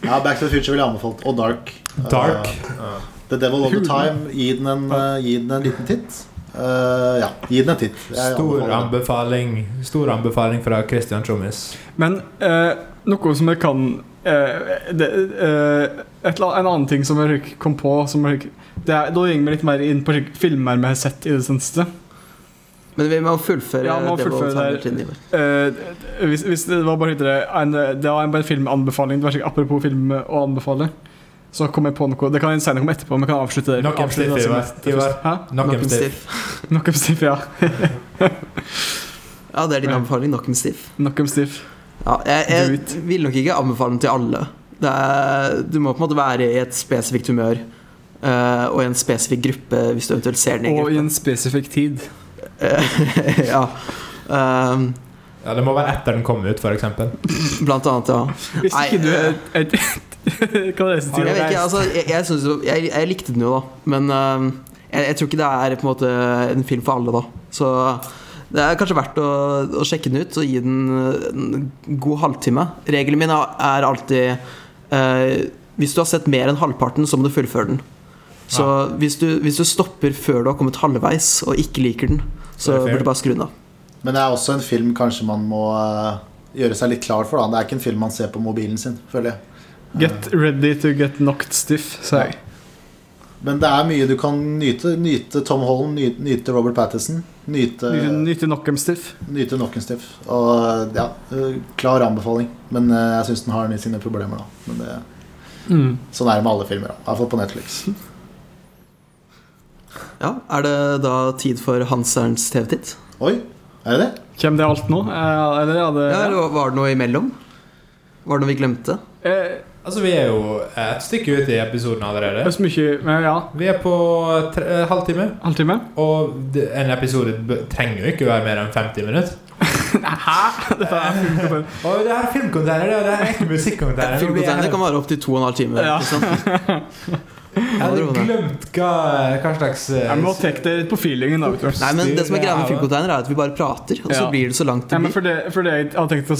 Ja, Back to the Future ville jeg anbefalt. Og Dark. Dark. Uh, the Devil of The Time. Gi den en, uh, gi den en liten titt. Uh, ja, gi den en titt. Jeg Stor anbefaling, stor anbefaling fra Christian Trommis. Men eh, noe som jeg kan eh, det, eh, et, En annen ting som jeg kom på som jeg, det er, Da går jeg litt mer inn på filmer vi har sett i det seneste. Men vi må fullføre Ja, må fullføre det. Eh, hvis, hvis det var bare det, en, det var en bare filmanbefaling. Det var ikke apropos film å anbefale. Så kom jeg på noe Det kan jeg senere komme etterpå. Men kan avslutte det. Knock en Avslutte stiff, det Ivar. en Knock 'em stiff. stiff. Knock 'em stiff, ja. Ja, det er din anbefaling. Knock 'em stiff. Knock 'em stiff. Ja, jeg, jeg vil nok ikke anbefale den til alle. Det er, du må på en måte være i et spesifikt humør uh, og i en spesifikk gruppe hvis du eventuelt ser den i Og i en spesifikk tid. ja. Um, Ja, det må være etter den kom ut, f.eks. blant annet, ja. Hvis ikke du er eh, et, Hva er det som Jeg, sier? vet ikke, altså, jeg, jeg, synes jo, jeg, jeg likte den jo, da. Men um, jeg, jeg tror ikke det er på en måte en film for alle, da. Så det er kanskje verdt å, å sjekke den ut og gi den en god halvtime. Regelen min er er alltid uh, Hvis du har sett mer enn halvparten, så må du fullføre den. Så hvis, du, hvis du stopper før du har kommet halvveis og ikke liker den, så burde bare skru den av. Men det er også en film kanskje man må uh, gjøre seg litt klar for. Da. Det er ikke en film man ser på mobilen sin, føler jeg. Get ready to get knocked stiff, sa jeg. Men det er mye du kan nyte. Nyte Tom Holland, nyte, nyte Robert Pattison. Nyte, Nyte, Knockem stiff. nyte Knockenstiff. Og ja, uh, klar anbefaling. Men uh, jeg syns den har sine problemer, da. Men det, Mm. sånn er det med alle filmer. da. Iallfall på Netflix. Ja, Er det da tid for Hanserens TV-titt? Oi, er det det? Kjem det alt nå? Eh, Eller er det Ja, eller var det noe imellom? Var det noe vi glemte? Eh, Altså, vi er jo et stykke ute i episoden Det allerede. er så mye Men ja, Vi er på tre, eh, halvtime, halvtime. og en episode trenger jo ikke være mer enn 50 minutter. Hæ? Dette er det er filmcontainer, det er ikke musikkontainer. Filmcontainer kan vare opptil to og en halv time. Ja. Jeg hadde glemt hva, hva slags eh, Jeg må trekke det litt på feelingen. da. Nei, men Det som er greia med filmcontainer, er at vi bare prater, og så Ja. blir det så langt det blir. Ja, for det, for det jeg hadde tenkt å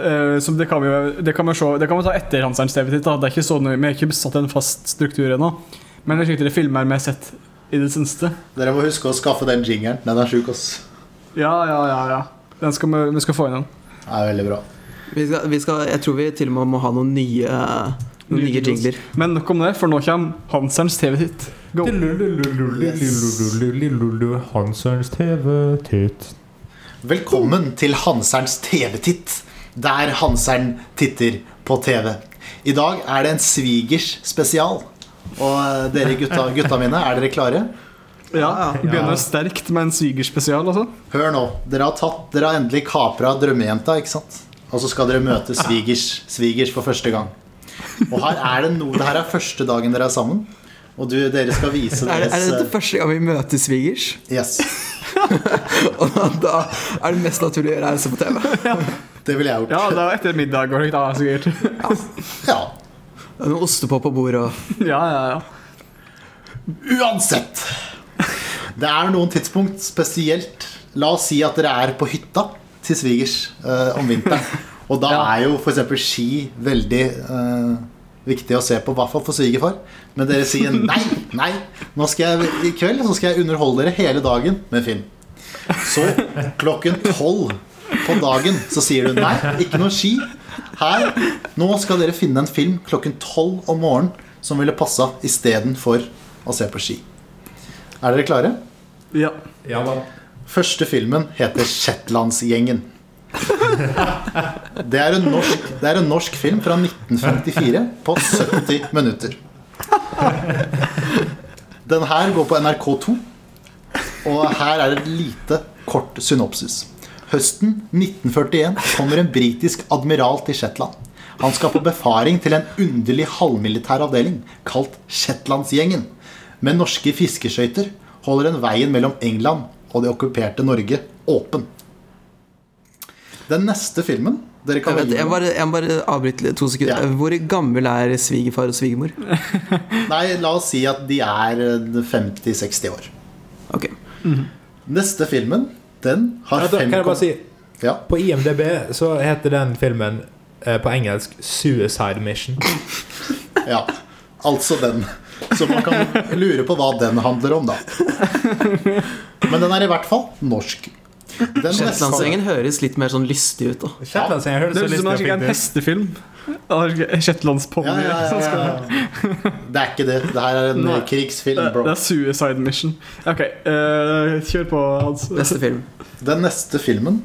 eh, som det, kan vi, det kan vi se Det kan vi ta etter Hanserens TV-titt. Det er ikke så nøye, Vi har ikke satt en fast struktur ennå. Men det er det filmer vi har sett i det seneste. Dere må huske å skaffe den jingeren. Den er sjuk, ass. Ja, ja, ja. ja. Den skal vi, vi skal få inn den. Det er veldig bra. Vi skal, vi skal, jeg tror vi til og med må ha noen nye, nye jingler. Men nok om det, for nå kommer Hanserns TV-titt. Go. Hanserns TV-titt. Velkommen til Hanserns TV-titt, der Hanseren titter på TV. I dag er det en svigers spesial. Og dere gutta, gutta mine, er dere klare? Ja, Ja. Begynner sterkt med en svigerspesial, altså. Hør nå. Dere har, tatt, dere har endelig kapra drømmejenta, ikke sant? Og så skal dere møte svigers, svigers for første gang. Og her er det noe Det her er første dagen dere er sammen. Og du, dere skal vise deres Er, det- er dette første gang vi møter svigers? Yes. Og da, da er det mest naturlig å gjøre reise på TV. ja. Det ville jeg gjort. Ja, da etter middag, går det ikke da, sikkert. Ja. ja. Noen Noe ostepop på bordet og Ja, ja, ja. Uansett. Det er noen tidspunkt spesielt La oss si at dere er på hytta til svigers eh, om vinteren. Og da Ja. er jo f.eks. ski veldig uh, viktig å se på, i hvert fall for svigerfar. Men dere sier nei, nei. Nå skal jeg, I kveld så skal jeg underholde dere hele dagen med film. Så klokken tolv på dagen så sier du nei, ikke noe ski. Her, Nå skal dere finne en film klokken tolv om morgenen som ville passa istedenfor å se på ski. Er dere klare? ja. Ja, da. Første filmen heter Shetlandsgjengen. Det er, en norsk, det er en norsk film fra 1954 på 70 minutter. Den her går på NRK2, og her er et lite, kort synopsis. Høsten 1941 kommer en britisk admiral til Shetland. Han skal på befaring til en underlig halvmilitær avdeling kalt Shetlandsgjengen. Med norske fiskeskøyter holder den veien mellom England og det okkuperte Norge åpen. Den neste filmen dere kan Jeg, vet, velge jeg, mellom- bare, jeg må bare avbryte to sekunder. Ja. Hvor gammel er svigerfar og svigermor? Nei, la oss si at de er eh, 50-60 år. Ok. Neste filmen, den har Ja, da, fem kan jeg bare si Ja, På IMDb så heter den filmen eh, på engelsk 'Suicide Mission'. ja. Altså den. Så man kan lure på hva den handler om, da. Men den er i hvert fall norsk. Den neste- høres litt mer sånn lystig ut. da Shetlandsgjengen høres Det så høres ut som det er en hestefilm. Shetlandsponni. ja, ja, ja, ja. Det er ikke det. Det her er en Nei. krigsfilm, Det er Suicide Mission. Ok, uh, kjør på, Hans. Neste film. Den neste filmen,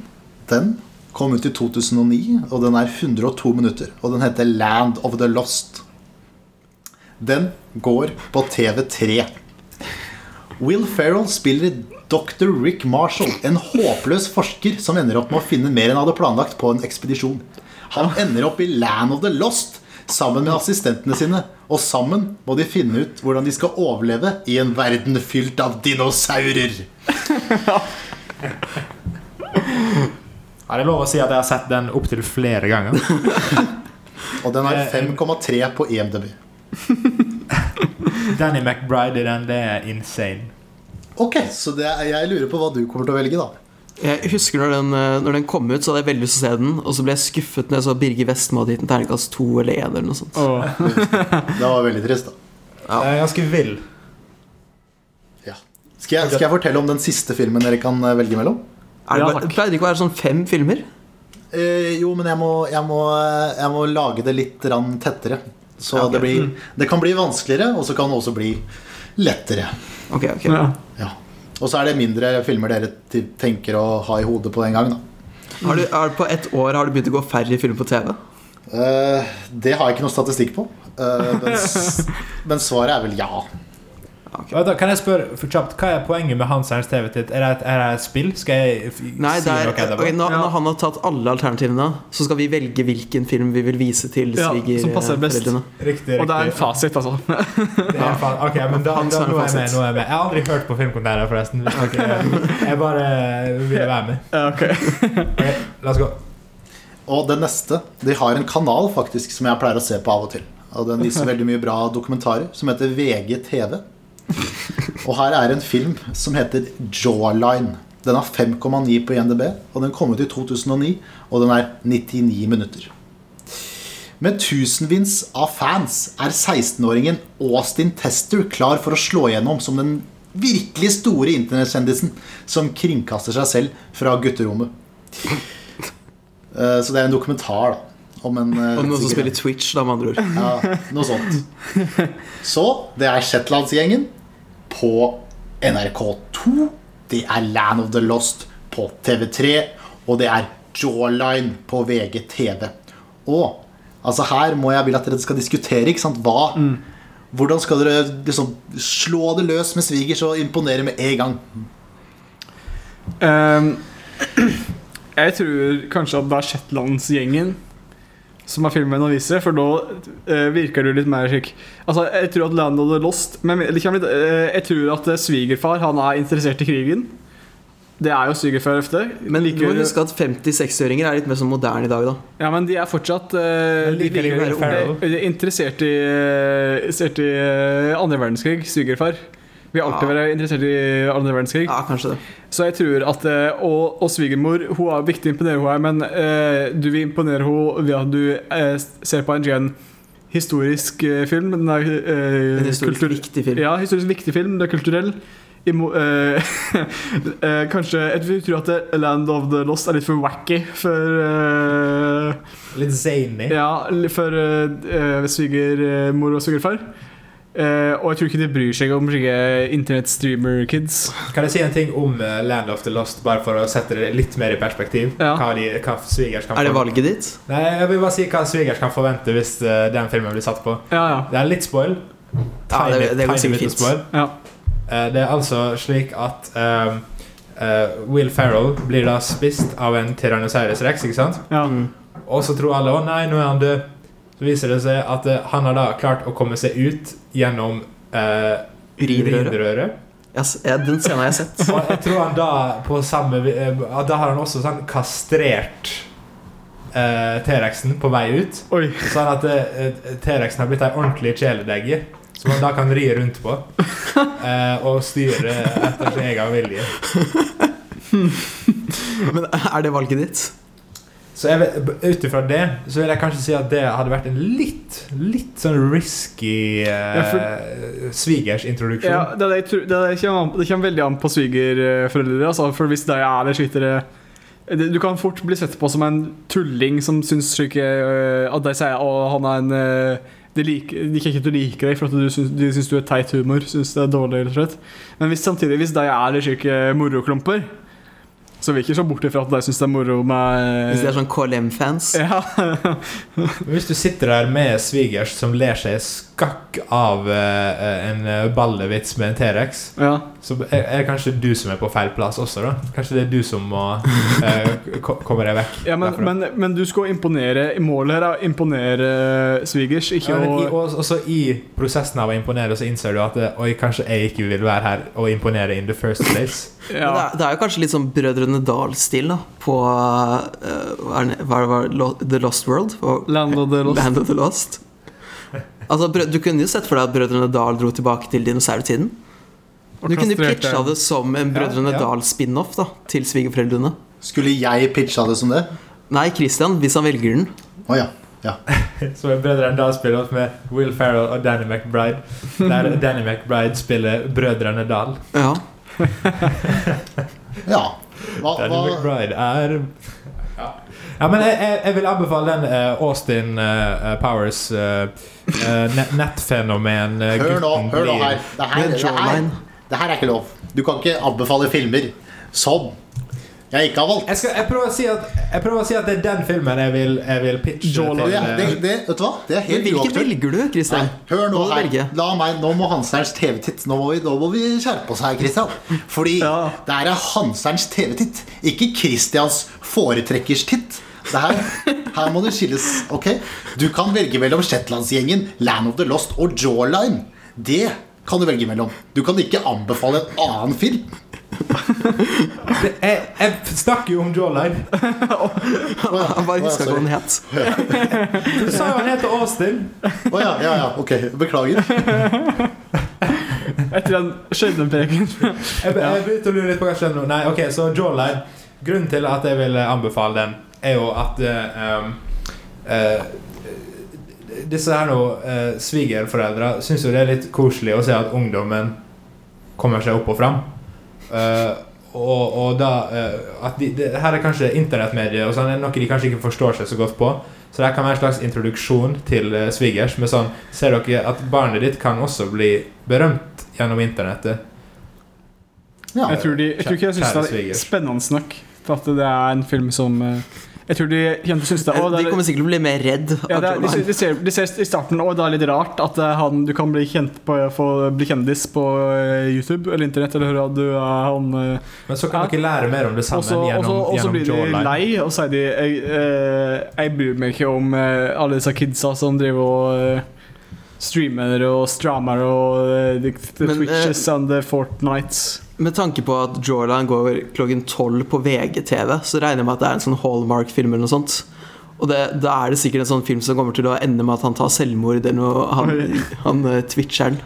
den kom ut i 2009, og den er 102 minutter. Og den heter Land of the Lost. Den går på TV3. Will Ferrell spiller Dr. Rick Marshall, en håpløs forsker som ender opp med å finne mer enn han hadde planlagt på en ekspedisjon. Han ender opp i Land of the Lost sammen med assistentene sine. Og sammen må de finne ut hvordan de skal overleve i en verden fylt av dinosaurer. Er det lov å si at jeg har sett den opptil flere ganger? Og den har Eh, 5,3 på EMDb. Danny McBride i den, det er insane. Ok, så det er, jeg lurer på hva du kommer til å velge, da. Jeg husker når den, eh, når den kom ut, så hadde jeg veldig lyst til å se den. Og så ble jeg skuffet når jeg så Birger Vestmo hadde gitt den terningkast to eller én. Eller noe sånt. Åh. Det var veldig trist, da. Ja. Jeg er ganske vill. Ja. Skal, jeg, skal jeg fortelle om den siste filmen dere kan eh, velge mellom? Er det bare, pleier det ikke å være sånn fem filmer? Eh, jo, men jeg må, jeg, må, jeg må lage det litt tettere. Så okay. det, blir, det kan bli vanskeligere, og så kan det også bli lettere. Ok, ok Ja. Ja. Og så er det mindre filmer dere tenker å ha i hodet på en gang. Da. har du, er, På ett år har du begynt å gå færre filmer på TV? Uh, det har jeg ikke noe statistikk på. Uh, men, men svaret er vel ja. Vent da, Kan jeg spørre for kjapt, Hva er poenget med Hanserns TV-titt? Er, det et- spill? Skal jeg Nei, si er, noe etterpå? okay, når, Ja. når han har tatt alle alternativene, så skal vi velge hvilken film vi vil vise til Ja, som svigerforeldrene. Riktig, Og det er en fasit, altså. Det er faen- ok, men da, Han da, nå er jeg med. Nå er jeg med. Jeg har aldri hørt på Filmkontoret, forresten. Okay. Jeg bare ville være med. Okay. ok. Ok, la oss gå. Og det neste De har en kanal faktisk som jeg pleier å se på av og til. Og Den viser veldig mye bra dokumentarer, som heter VGTV. Og her er en film som heter Jawline. Den har 5,9 på INDB, og den kom ut i 2009, og den er 99 minutter. Med tusenvis av fans er 16-åringen Austin Tester klar for å slå igjennom som den virkelig store internettkjendisen som kringkaster seg selv fra gutterommet. Eh, Så det er en dokumentar da om en uh, Om noen som spiller Twitch, da, med andre ord. ja, noe sånt. Så det er Shetlandsgjengen på NRK2. Det er Land of the Lost på TV3. Og det er Jawline på VGTV. Og altså her må jeg vil at dere skal diskutere. Ikke sant? Hva, Hvordan skal dere liksom slå det løs med svigers og imponere med en gang? Um, jeg tror kanskje at det er Shetlandsgjengen som er filmen å vise, for da uh, virker du litt mer slik Altså, jeg tror at Land of the Lost Men liksom, uh, eh, jeg tror at eh, svigerfar han er interessert i krigen. Det er jo svigerfar ofte. Men du må huske at 50-60-åringer er litt mer sånn moderne i dag, da. Ja, men de er fortsatt uh, de de Ferrell? de er interessert i, eh, interessert i eh, andre verdenskrig. Svigerfar. Vi har alltid Ja. vært interessert i andre verdenskrig. Ja, kanskje det. Så jeg tror at eh, Og, og svigermor Hun er viktig å imponere henne, men eh, du vil imponere henne ved at du eh, ser på en gen historisk eh, film. Den er eh, En historisk viktig film. Ja, historisk viktig film. Det er kulturell. Imo, eh, kanskje Jeg tror at det- Land of the Lost er litt for wacky for Litt zany. Ja, for uh, svigermor og svigerfar. Eh, og jeg tror ikke de bryr seg om slike internettstreamer-kids. Kan jeg si en ting om uh, Land of the Lost, bare for å sette det litt mer i perspektiv? Ja. Hva, de, hva svigers kan Er det valget ditt? Nei, Jeg vil bare si hva svigers kan forvente hvis uh, den filmen blir satt på. Ja, ja. Det er litt spoil. Ja, det- det Tiny sikkert spoil. Eh, Det er altså slik at um, eh, Will Ferrell blir da spist av en Tyrannosaurus rex, ikke sant? ja. Mm. Og så tror alle å nei, nå er han død. Så viser det seg at eh, han har da klart å komme seg ut gjennom uh, Urinrøret. urinrøret. Ja, den scenen har jeg sett. Og jeg tror han da på samme eh, Da har han også sånn kastrert eh, T-rexen på vei ut. Oi. Sånn at eh, T-rexen har blitt ei ordentlig kjæledegge. Som han da kan ri rundt på. eh, og styre etter sin egen vilje. Men er det valget ditt? Så ut ifra det så vil jeg kanskje si at det hadde vært en litt Litt sånn risky eh, Ja, svigersintroduksjon. Ja, det, det, det, det, kommer, veldig an på svigerforeldre. Altså, for hvis de er det skytere det- Du kan fort bli sett på som en tulling som syns ikke øh, At de sier at han er en øh, de, liker, de kan ikke like deg for at de syns du er teit humor. Synes det er dårlig, eller slett. Men hvis, samtidig, hvis de er det slike moroklumper, så vi er ikke så borte fra at de syns det er moro med Hvis de er sånn KLM-fans? Ja. Hvis du sitter der med svigers som ler seg skakk av eh, en eh, ballevits med en T-rex, ja. så er det kanskje du som er på feil plass også, da? Kanskje det er du som må eh, komme deg vekk Ja, men, men, men du skal imponere Målet her er å imponere svigers, ikke Ja, i, også i prosessen av å imponere, så innser du at eh, Oi, kanskje jeg ikke vil være her og imponere in the first place. Men det, er, det er jo kanskje litt sånn Brødrene Dal-stil da på uh, hva er det- hva er det var Lo- The Lost World? Og Land of the Lost. Land of the Lost. Altså, Du kunne jo sett for deg at Brødrene Dal dro tilbake til dinosaurtiden. Du kunne pitcha det som en Brødrene Ja, ja. Dal-spin-off da til svigerforeldrene. Skulle jeg pitcha det som det? Nei, Christian, hvis han velger den. Oh, ja. ja. Som er Brødrene Dal spiller med Will Ferrell og Danny McBride. Der Danny McBride spiller Brødrene Dal. Ja. ja. Hva, Danny McBride er Ja, ja men jeg, jeg, jeg vil anbefale den uh, Austin uh, Powers uh, nettfenomen. uh, hør nå, hør nå her. Det her, det, her. det her er ikke lov. Du kan ikke anbefale filmer som jeg ikke har valgt. Jeg, skal, jeg, prøver å si at, jeg prøver å si at det er den filmen jeg vil, jeg vil pitche Jawline. Det, til det, eh, det, vet du hva? Det er helt uaktuelt. hvilken velger du, Nei, hør nå her. La meg, nå må Hanserns TV-titt Nå nå må vi skjerpe oss her, Christian. Fordi Ja. det her er Hanserns TV-titt, ikke Christians foretrekkers-titt. Det her, her må det skilles. ok? Du kan velge mellom Shetlandsgjengen, Land of the Lost og Jawline. Det kan du velge mellom. Du kan ikke anbefale en annen film. Det, jeg, jeg snakker jo om Jawline. Han bare huska hva han het. Du sa jo han heter Austin. Å ja, ja, ja, ok. Beklager. Etter den skjebnepreken. Jeg, jeg begynte å lure litt på hva som skjedde nå. Nei, ok, så Jawline Grunnen til at jeg vil anbefale den, er jo at eh, um, uh, Disse her nå uh, svigerforeldre syns jo det er litt koselig å se at ungdommen kommer seg opp og fram. Eh, og, og da eh, at de, det, Her er kanskje internettmedier og sånn, er noe de kanskje ikke forstår seg så godt på. Så det kan være en slags introduksjon til uh, svigers. Med sånn Ser dere at barnet ditt kan også bli berømt gjennom internettet? Ja. Jeg tror, de, jeg tror ikke jeg syns det er spennende nok til at det er en film som eh, Jeg tror de kommer til å synes det, å, De er, kommer sikkert til å bli mer redd. ja, er, de, ser- de, ser, de ser i starten Å, det er litt rart at eh, han, du kan bli, kjent på, få bli kjendis på eh, YouTube eller internett, eller hva du er han eh, Men så kan Ja. dere lære mer om det samme også, så og så- gjennom, og så gjennom blir de lei, og så sier de jeg, eh, jeg bryr meg ikke om eh, alle disse kidsa som driver og eh, streamer og strammer og eh, the, the Men, eh, Twitches and the Fortnites. Med tanke på at Jordan går klokken tolv på VGTV, så regner jeg med at det er en sånn Hallmark-film eller noe sånt. Og det, da er det sikkert en sånn film som kommer til å ende med at han tar selvmord eller noe, han, han eh, twitcheren.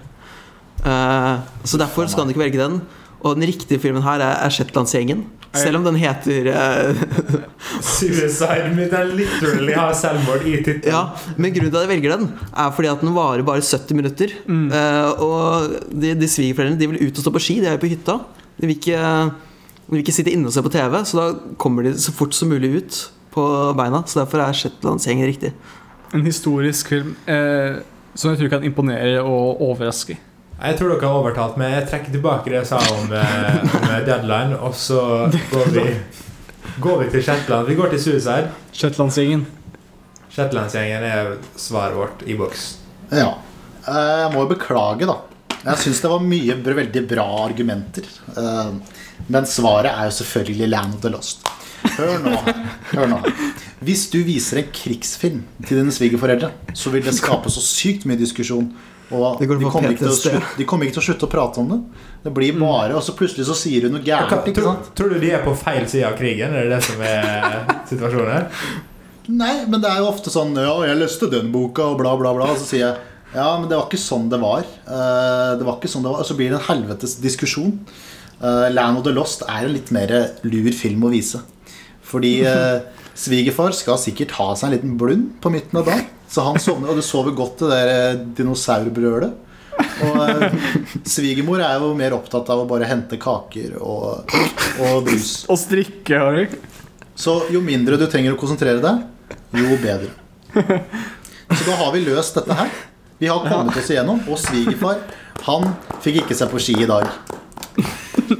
Eh, så derfor skal han ikke velge den. Og den riktige filmen her er, er Shetlandsgjengen. Selv om den heter uh, Suicide, men er literally har selvmord i tittelen. Ja, men grunnen til at jeg velger den, er fordi at den varer bare 70 minutter. Eh, og de, de svigerforeldrene de vil ut og stå på ski, de er jo på hytta. De vil, ikke, de vil ikke sitte inne og se på TV, så da kommer de så fort som mulig ut på beina. Så derfor er Shetlandsgjengen riktig. En historisk film eh, som jeg tror kan imponere og overraske. Jeg tror dere har overtalt meg. Jeg trekker tilbake det jeg sa om, eh, om deadline, og så går vi, går vi til Shetland. Vi går til Suicide. Shetlandsgjengen. Shetlandsgjengen er svaret vårt i boks. Ja. Eh, Jeg må jo beklage, da. Jeg syns det var mye veldig bra argumenter. Eh, Men svaret er jo selvfølgelig Land of the Lost. Hør nå. Hør nå. Hvis du viser en krigsfilm til dine svigerforeldre, så vil det skape så sykt mye diskusjon. Og de kommer, slutte, de kommer ikke til å slutte å prate om det. Det blir bare Og så plutselig så sier hun noe gærent. Tror, tror du de er på feil side av krigen? Er det det som er situasjonen her? Nei, men det er jo ofte sånn Ja, jeg leste den boka, og bla, bla, bla. Og så sier jeg ja, men det var ikke sånn det var. Eh, det var ikke sånn det var Og så blir det en helvetes diskusjon. Eh, Land of the Lost er en litt mer lur film å vise. Fordi eh, svigerfar skal sikkert ha seg en liten blund på midten av dagen. Så han sovner, og du sover godt det der eh, dinosaurbrølet. Og eh, svigermor er jo mer opptatt av å bare hente kaker og, og brus. Og strikke, Harry. Så jo mindre du trenger å konsentrere deg, jo bedre. Så da har vi løst dette her. Vi har kommet oss igjennom, og svigerfar han fikk ikke seg på ski i dag.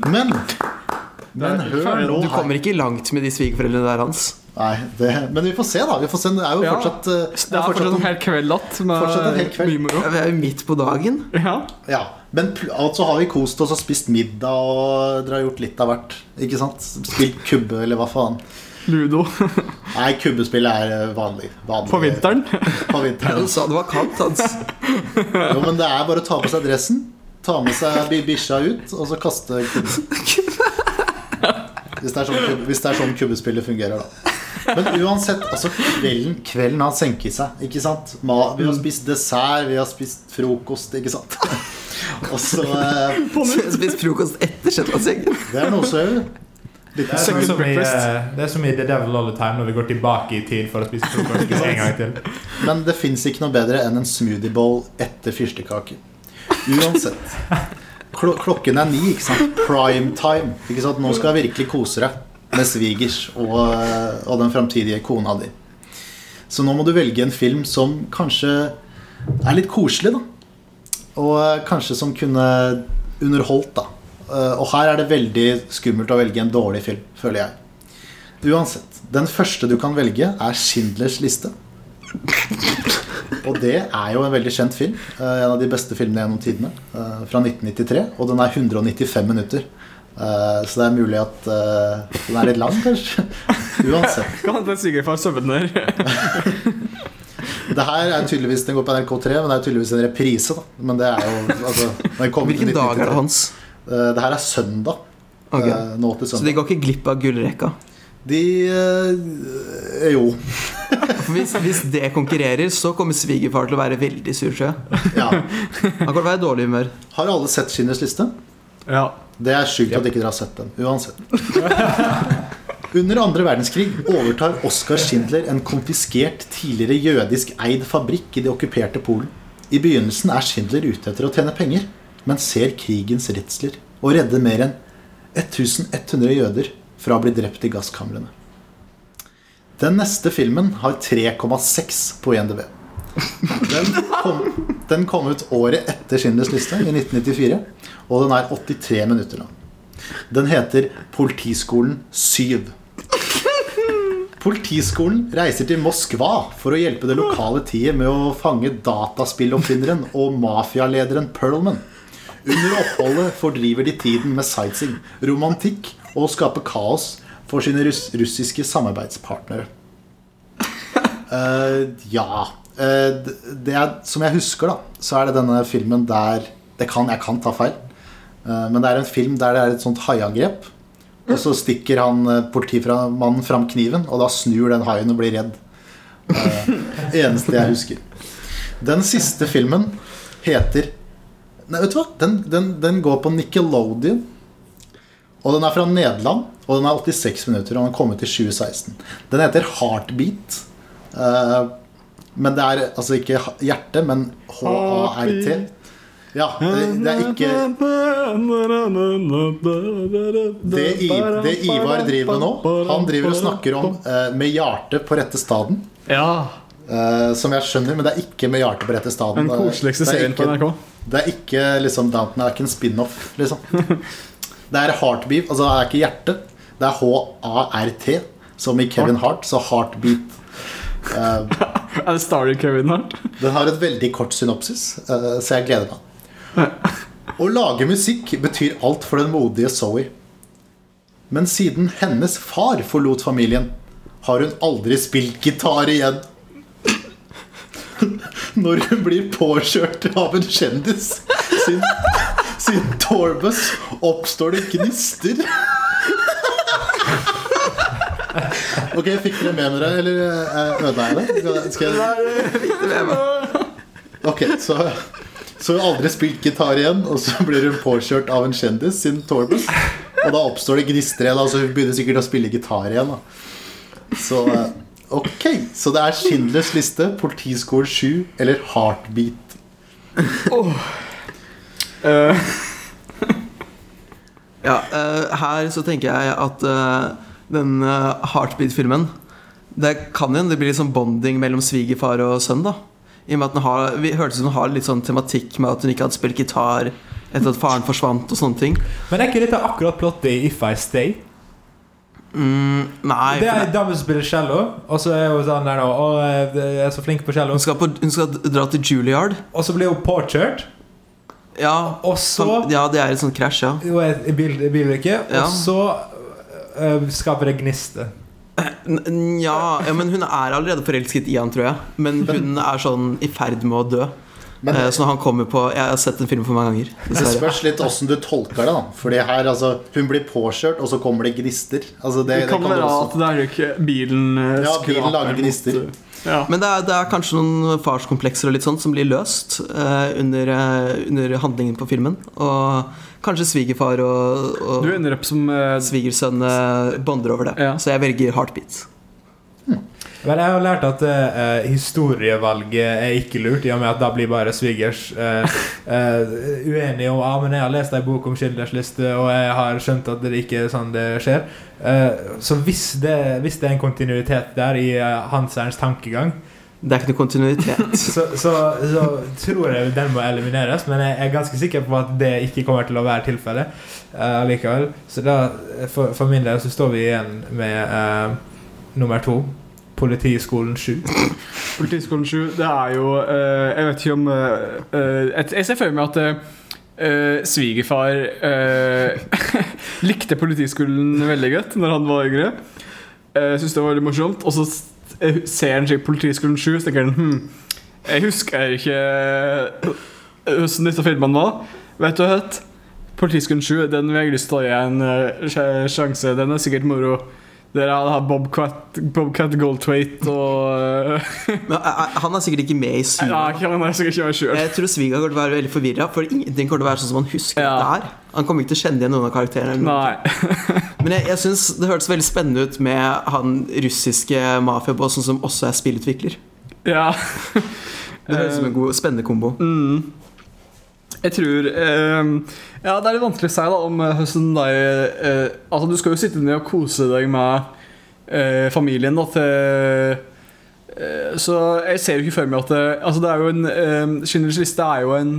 Men Men hør nå her. Du kommer ikke langt med de svigerforeldrene der hans. Nei, det, men vi får se, da. Vi får se. Det er jo Ja. fortsatt eh, Det er fortsatt en hel kveld igjen med Fortsatt en hel kveld. mye moro. Vi er jo midt på dagen. Ja. Ja, Men så altså har vi kost oss og spist middag og dere har gjort litt av hvert. Ikke sant? Spilt kubbe, eller hva faen. Ludo Nei, kubbespill er eh, vanlig. vanlig på vinteren. På vinteren. Han sa det var kaldt, Hans. Jo, men det er bare å ta på seg dressen, ta med seg bi- bikkja ut, og så kaste kubben. Hvis det er sånn, kub- hvis det er sånn kubbespillet fungerer, da. Men uansett, altså kvelden, kvelden har senket seg. Ikke sant? Ma, vi har spist dessert, vi har spist frokost, ikke sant? Og så eh, Spist frokost etter Shetlandsgjengen. Det er noe så Det er, i, breakfast. eh, det er som i The Devil All The Time når vi går tilbake i tid for å spise frokost en gang til. Men det fins ikke noe bedre enn en smoothie bowl etter fyrstekake. Uansett. Klo klokken er ni, ikke sant? Prime time. Ikke sant? Nå skal jeg virkelig kose deg med svigers og, og den framtidige kona di. Så nå må du velge en film som kanskje er litt koselig, da. Og kanskje som kunne underholdt, da. Eh, Og her er det veldig skummelt å velge en dårlig film, føler jeg. Uansett. Den første du kan velge, er Schindlers liste. Og det er jo en veldig kjent film. eh, En av de beste filmene gjennom tidene. eh, Fra 1993. Og den er 195 minutter. Eh, Så det er mulig at uh, den er litt lang, kanskje. Uansett. Kan hente svigerfar søvner. Det her er tydeligvis Den går på NRK3, men det er tydeligvis en reprise. da Men det er jo altså, den Hvilken dag er det hans? Uh, Det her er søndag. Okay. Nå til Så de går ikke glipp av gullrekka. De Jo. Hvis, hvis det konkurrerer, så kommer svigerfar til å være veldig sur, tror jeg. Ja. Han kommer til å være i dårlig humør. Har alle sett Skinners liste? Ja. Det er sjukt at ikke dere har sett den. Uansett. Under andre verdenskrig overtar Oskar Schindler en konfiskert, tidligere jødisk eid fabrikk i det okkuperte Polen. I begynnelsen er Schindler ute etter å tjene penger, men ser krigens redsler og redder mer enn 1100 jøder fra å bli drept i gasskamrene. Den neste filmen har 3,6 på INDB. Den kom, den kom ut året etter Schindlers liste, i 1994, og den er 83 minutter lang. Den heter Politiskolen 7. Politiskolen reiser til Moskva for å hjelpe det lokale tiet med å fange dataspilloppfinneren og mafialederen Perlman. Under oppholdet fordriver de tiden med sightseeing, romantikk og å skape kaos for sine russ russiske samarbeidspartnere. Uh, ja er, Som jeg husker, da, så er det denne filmen der det kan, Jeg kan ta feil, eh, men det er en film der det er et sånt haiangrep. Og så stikker han eh, politimannen fram kniven, og da snur den haien og blir redd. Det eneste jeg husker. Den siste filmen heter Nei, vet du hva? Den, den, den går på Nickelodeon. Og den er fra Nederland, og den er 86 minutter. Og den kom ut i 2016. Den heter Heartbeat. Eh, men det er altså ikke hjerte, men H-A-R-T. Ja, det, det er ikke det, I, det Ivar driver med nå. Han driver og snakker om eh, 'Med hjertet på rette staden'. Ja. Eh, som jeg skjønner, men det er ikke 'Med hjertet på rette staden'. Den Det koseligste er serien på NRK. Det er ikke liksom Downton, det er ikke en spin-off, liksom. Det er heartbeat, altså det er ikke hjerte. Det er H-A-R-T, som i Kevin Hart, så heartbeat. Er det Starry Kevin Hart? den har et veldig kort synopsis, eh, så jeg gleder meg. Å lage musikk betyr alt for den modige Zoe. Men siden hennes far forlot familien, har hun aldri spilt gitar igjen. Når hun blir påkjørt av en kjendis sin, sin tourbus, oppstår det gnister. Ok, fikk dere med dere, eller eh, ødela jeg det? Skal jeg Ok, så, så hun har aldri spilt gitar igjen, og så blir hun påkjørt av en kjendis sin tourbus. Og da oppstår det gnister igjen, altså hun begynner sikkert å spille gitar igjen. Da. Så eh, ok, så det er Schindlers liste, Politiskole 7 eller Heartbeat. Eh, Ja, uh, her så tenker jeg at eh, den eh, Heartbeat-filmen Det kan jo hende det blir litt sånn bonding mellom svigerfar og sønn. da I og med at den har, Vi hørtes ut som den har litt sånn tematikk med at hun ikke hadde spilt gitar etter at faren forsvant. og sånne ting Men er ikke dette akkurat plottet i If I Stay? mm, Nei, Det er da hun dame som spiller cello, og så er hun sånn der nå Å, jeg er så flink på cello. hun skal, på, hun skal dra til Juilliard. Og så blir hun påkjørt, Ja, og så ja, det er et sånt krasj, ja. Bil, i bilulykke, og så øh, skaper det gnister. N- n- Ja, ja, men hun er allerede forelsket i han, tror jeg. Men hun er sånn i ferd med å dø. Men Eh, Så når han kommer på Jeg har sett den filmen for mange ganger. det spørs litt åssen du tolker det. da Fordi her, altså, Hun blir påkjørt, og så kommer det gnister. Altså, det, det kan være at det er jo ikke bilen eh, Ja, bilen lager gnister. Ja. Men det er, det er kanskje noen farskomplekser og litt sånt som blir løst eh, under, under handlingen på filmen. Og kanskje svigerfar og, Du ender opp som uh, svigersønn eh, bonder over det. Ja. Så jeg velger Heartbeat. Vel, jeg har lært at uh, historievalget er ikke lurt, i og med at da blir bare svigers uh, uh, uenige om ah, men jeg har lest ei bok om Schindlers liste, og jeg har skjønt at det ikke er sånn det skjer. Eh, så hvis det, hvis det er en kontinuitet der i uh, Hanserns tankegang, Det er ikke noe kontinuitet. så, så, så tror jeg den må elimineres, men jeg er ganske sikker på at det ikke kommer til å være tilfellet uh, likevel. Så da, for, for min del så står vi igjen med uh, nummer to. Politiskolen 7. Politiskolen 7, det er jo uh, Jeg vet ikke om Jeg ser for meg at Uh, svigerfar uh, likte Politiskolen veldig godt Når han var yngre. Uh, Syntes det var veldig morsomt. Og så ser han slik Politiskolen 7, så tenker han hm, Jeg husker ikke hvordan disse filmene var. Vet du hva? Politiskolen 7, den vil jeg lyst til å gi en eh, sjanse. Den er sikkert moro. Dere har Bobcat, Bobcat Goldthwait og eh, Men eh, eh, han er sikkert ikke med i 7 Ja, han er sikkert ikke meg sjøl. Jeg tror Sviga kommer til å være veldig forvirra, for ingenting kommer til å være sånn som han husker Ja. det er. Han kommer ikke til å kjenne igjen noen av karakterene. Nei. Men jeg, jeg synes det hørtes veldig spennende ut med han russiske mafiabossen som også er spillutvikler. Ja. Det høres ut som en god, spennende kombo. Mm. Jeg tror eh, Ja, det er litt vanskelig å si da om eh, høsten der eh, Altså, du skal jo sitte ned og kose deg med eh, familien da til eh, Så jeg ser jo ikke for meg at det, Altså, det er jo en eh, Schindlers liste er jo en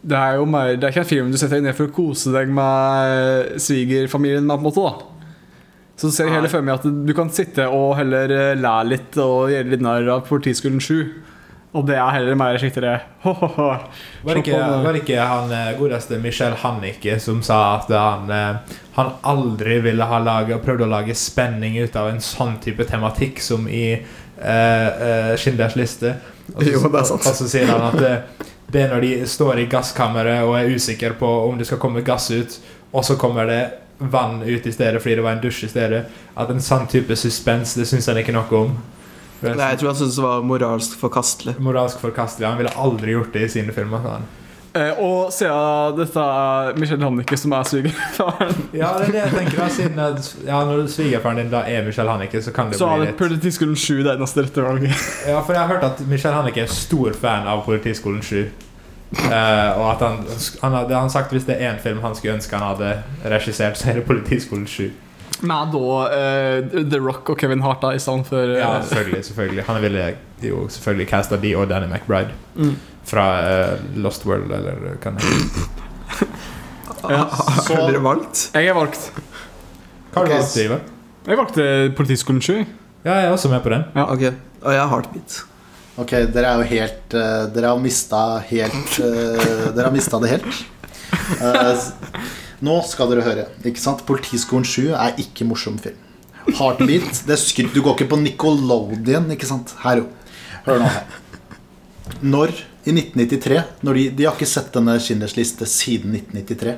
det er jo mer, det er ikke en film du setter deg ned for å kose deg med svigerfamilien. med, på en måte da Så ser jeg heller for meg at du kan sitte og heller eh, lære litt og gjøre litt narr av Politiskolen 7. Og det er heller mer skikkelig. Var ikke, var ikke han eh, godeste Michel Hannicke som sa at han, eh, han aldri ville ha laget, prøvd å lage spenning ut av en sånn type tematikk som i uh, uh Schindlers liste? Og så, Jo, det er sant. Og så sier han at det, er når de står i gasskammeret og er usikre på om det skal komme gass ut, og så kommer det vann ut i stedet fordi det var en dusj i stedet. At en sånn type suspens, det syns han ikke noe om. Nei, jeg tror han syntes det var moralsk forkastelig. Moralsk forkastelig. Han ville aldri gjort det i sine filmer. Eh, og siden dette er Michelle Hannicke som er svigerfaren, Ja, det er det jeg tenker da, siden at, ja, Når svigerfaren din da er Michelle Hannicke, så kan det så er litt det er Politiskolen 7 det eneste rette valget. Ja, for jeg har hørt at Michelle Hannicke er stor fan av Politiskolen 7. Eh, og at han, han hadde han sagt hvis det er én film han skulle ønske han hadde regissert, så er det Politiskolen 7. Med da uh, The Rock og Kevin Hart da, i stedet for eh, Ja, selvfølgelig. selvfølgelig Han ville jo selvfølgelig casta de og Danny McBride mm. Fra uh, Lost World, eller hva det heter. Ja. Så- Har dere valgt? Jeg er valgt. Hva har du valgt, Ivar? Jeg valgte Politiskolen 7. Ja, jeg er også med på den. Ja. Okay. Og jeg har heartbeat. Ok, dere er jo helt uh, Dere har mista helt uh, Dere har mista det helt. Uh, nå skal dere høre. Ikke sant? Politiskolen 7 er ikke morsom film. Heartbeat det skryt, Du går ikke på Nickelodeon, ikke sant? Her jo. Hør nå her. Når i 1993 når de, de har ikke sett denne Schindlers liste siden 1993.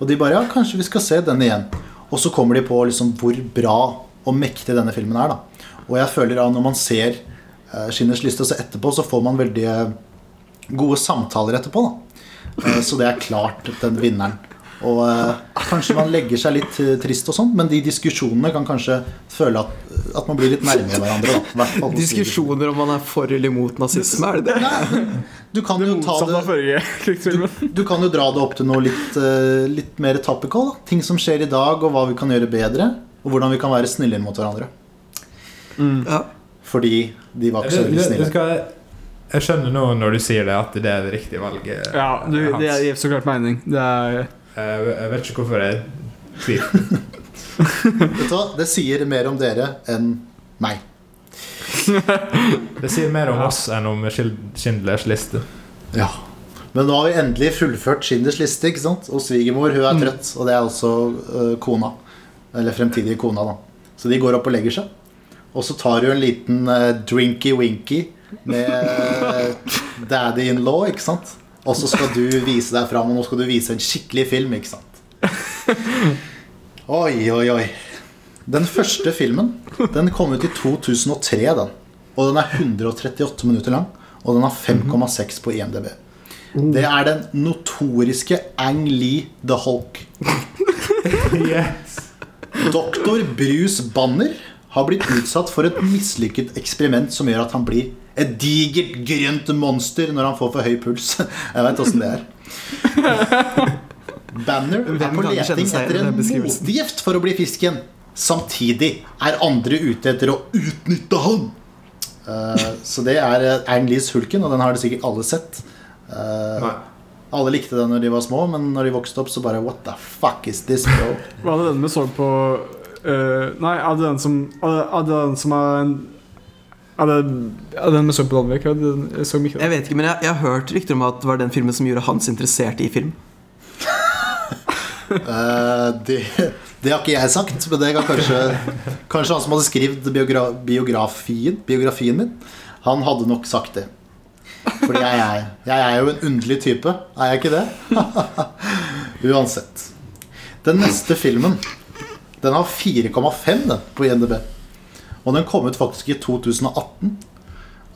Og de bare Ja, kanskje vi skal se den igjen. Og så kommer de på liksom hvor bra og mektig denne filmen er. da Og jeg føler at når man ser uh, Schindlers liste, så etterpå så får man veldig eh, gode samtaler etterpå. da Eh, Så det er klart den vinneren. Og eh, kanskje man legger seg litt eh, trist og sånn, men de diskusjonene kan kanskje føle at, at man blir litt nærmere hverandre. Da. Hvert fall Diskusjoner om man er for eller imot nazisme, er det det? Nei, Du kan jo ta det du. Du kan jo dra det opp til noe litt, eh, litt mer topical. Da. Ting som skjer i dag, og hva vi kan gjøre bedre. Og hvordan vi kan være snillere mot hverandre. Ja. Fordi de var ikke så Du, veldig du, du snille. skal, jeg skjønner nå når du sier det, at det er det riktige valget. Ja, du, det gir så klart mening. Det er Jeg, jeg vet ikke hvorfor jeg tviler. Vet du hva? Det sier mer om dere enn meg. Det sier mer om oss enn om Schindlers liste. Ja. Men nå har vi endelig fullført Schindlers liste, ikke sant? Og svigermor hun er trøtt, og det er også øh, kona. Eller fremtidige kona, da. Så de går opp og legger seg. Og så tar hun en liten uh, drinky-winky med daddy-in-law, ikke sant? Og så skal du vise deg fram, og nå skal du vise en skikkelig film, ikke sant? Oi, oi, oi. Den første filmen Den kom ut i 2003, den. Og den er 138 minutter lang. Og den har 5,6 på IMDb. Det er den notoriske Ang Lee the Hulk. Yes. Doktor Bruce Banner har blitt utsatt for et mislykket eksperiment som gjør at han blir et digert, grønt monster når han får for høy puls. Jeg veit åssen det er. Banner er på leting etter en motgift for å bli fisken. Samtidig er andre ute etter å utnytte han. Uh, så det er Ern Lies Hulken, og den har det sikkert alle sett. Uh, alle likte den når de var små, men når de vokste opp, så bare What the fuck is this, bro? Var det den vi så på uh, Nei, er det den som Er det, er det den som er en Er det, er den så på Danvik? Jeg ikke Jeg vet ikke, men jeg, jeg har hørt rykter om at det var den filmen som gjorde Hans interessert i film. uh, det, det har ikke jeg sagt, men det kan kanskje Kanskje han som hadde skrevet biogra biografien, biografien min, han hadde nok sagt det. Fordi jeg er, jeg er jo en underlig type, er jeg ikke det? Uansett. Den neste filmen Den har 4,5 den, på INDB. Og den kom ut faktisk i 2018.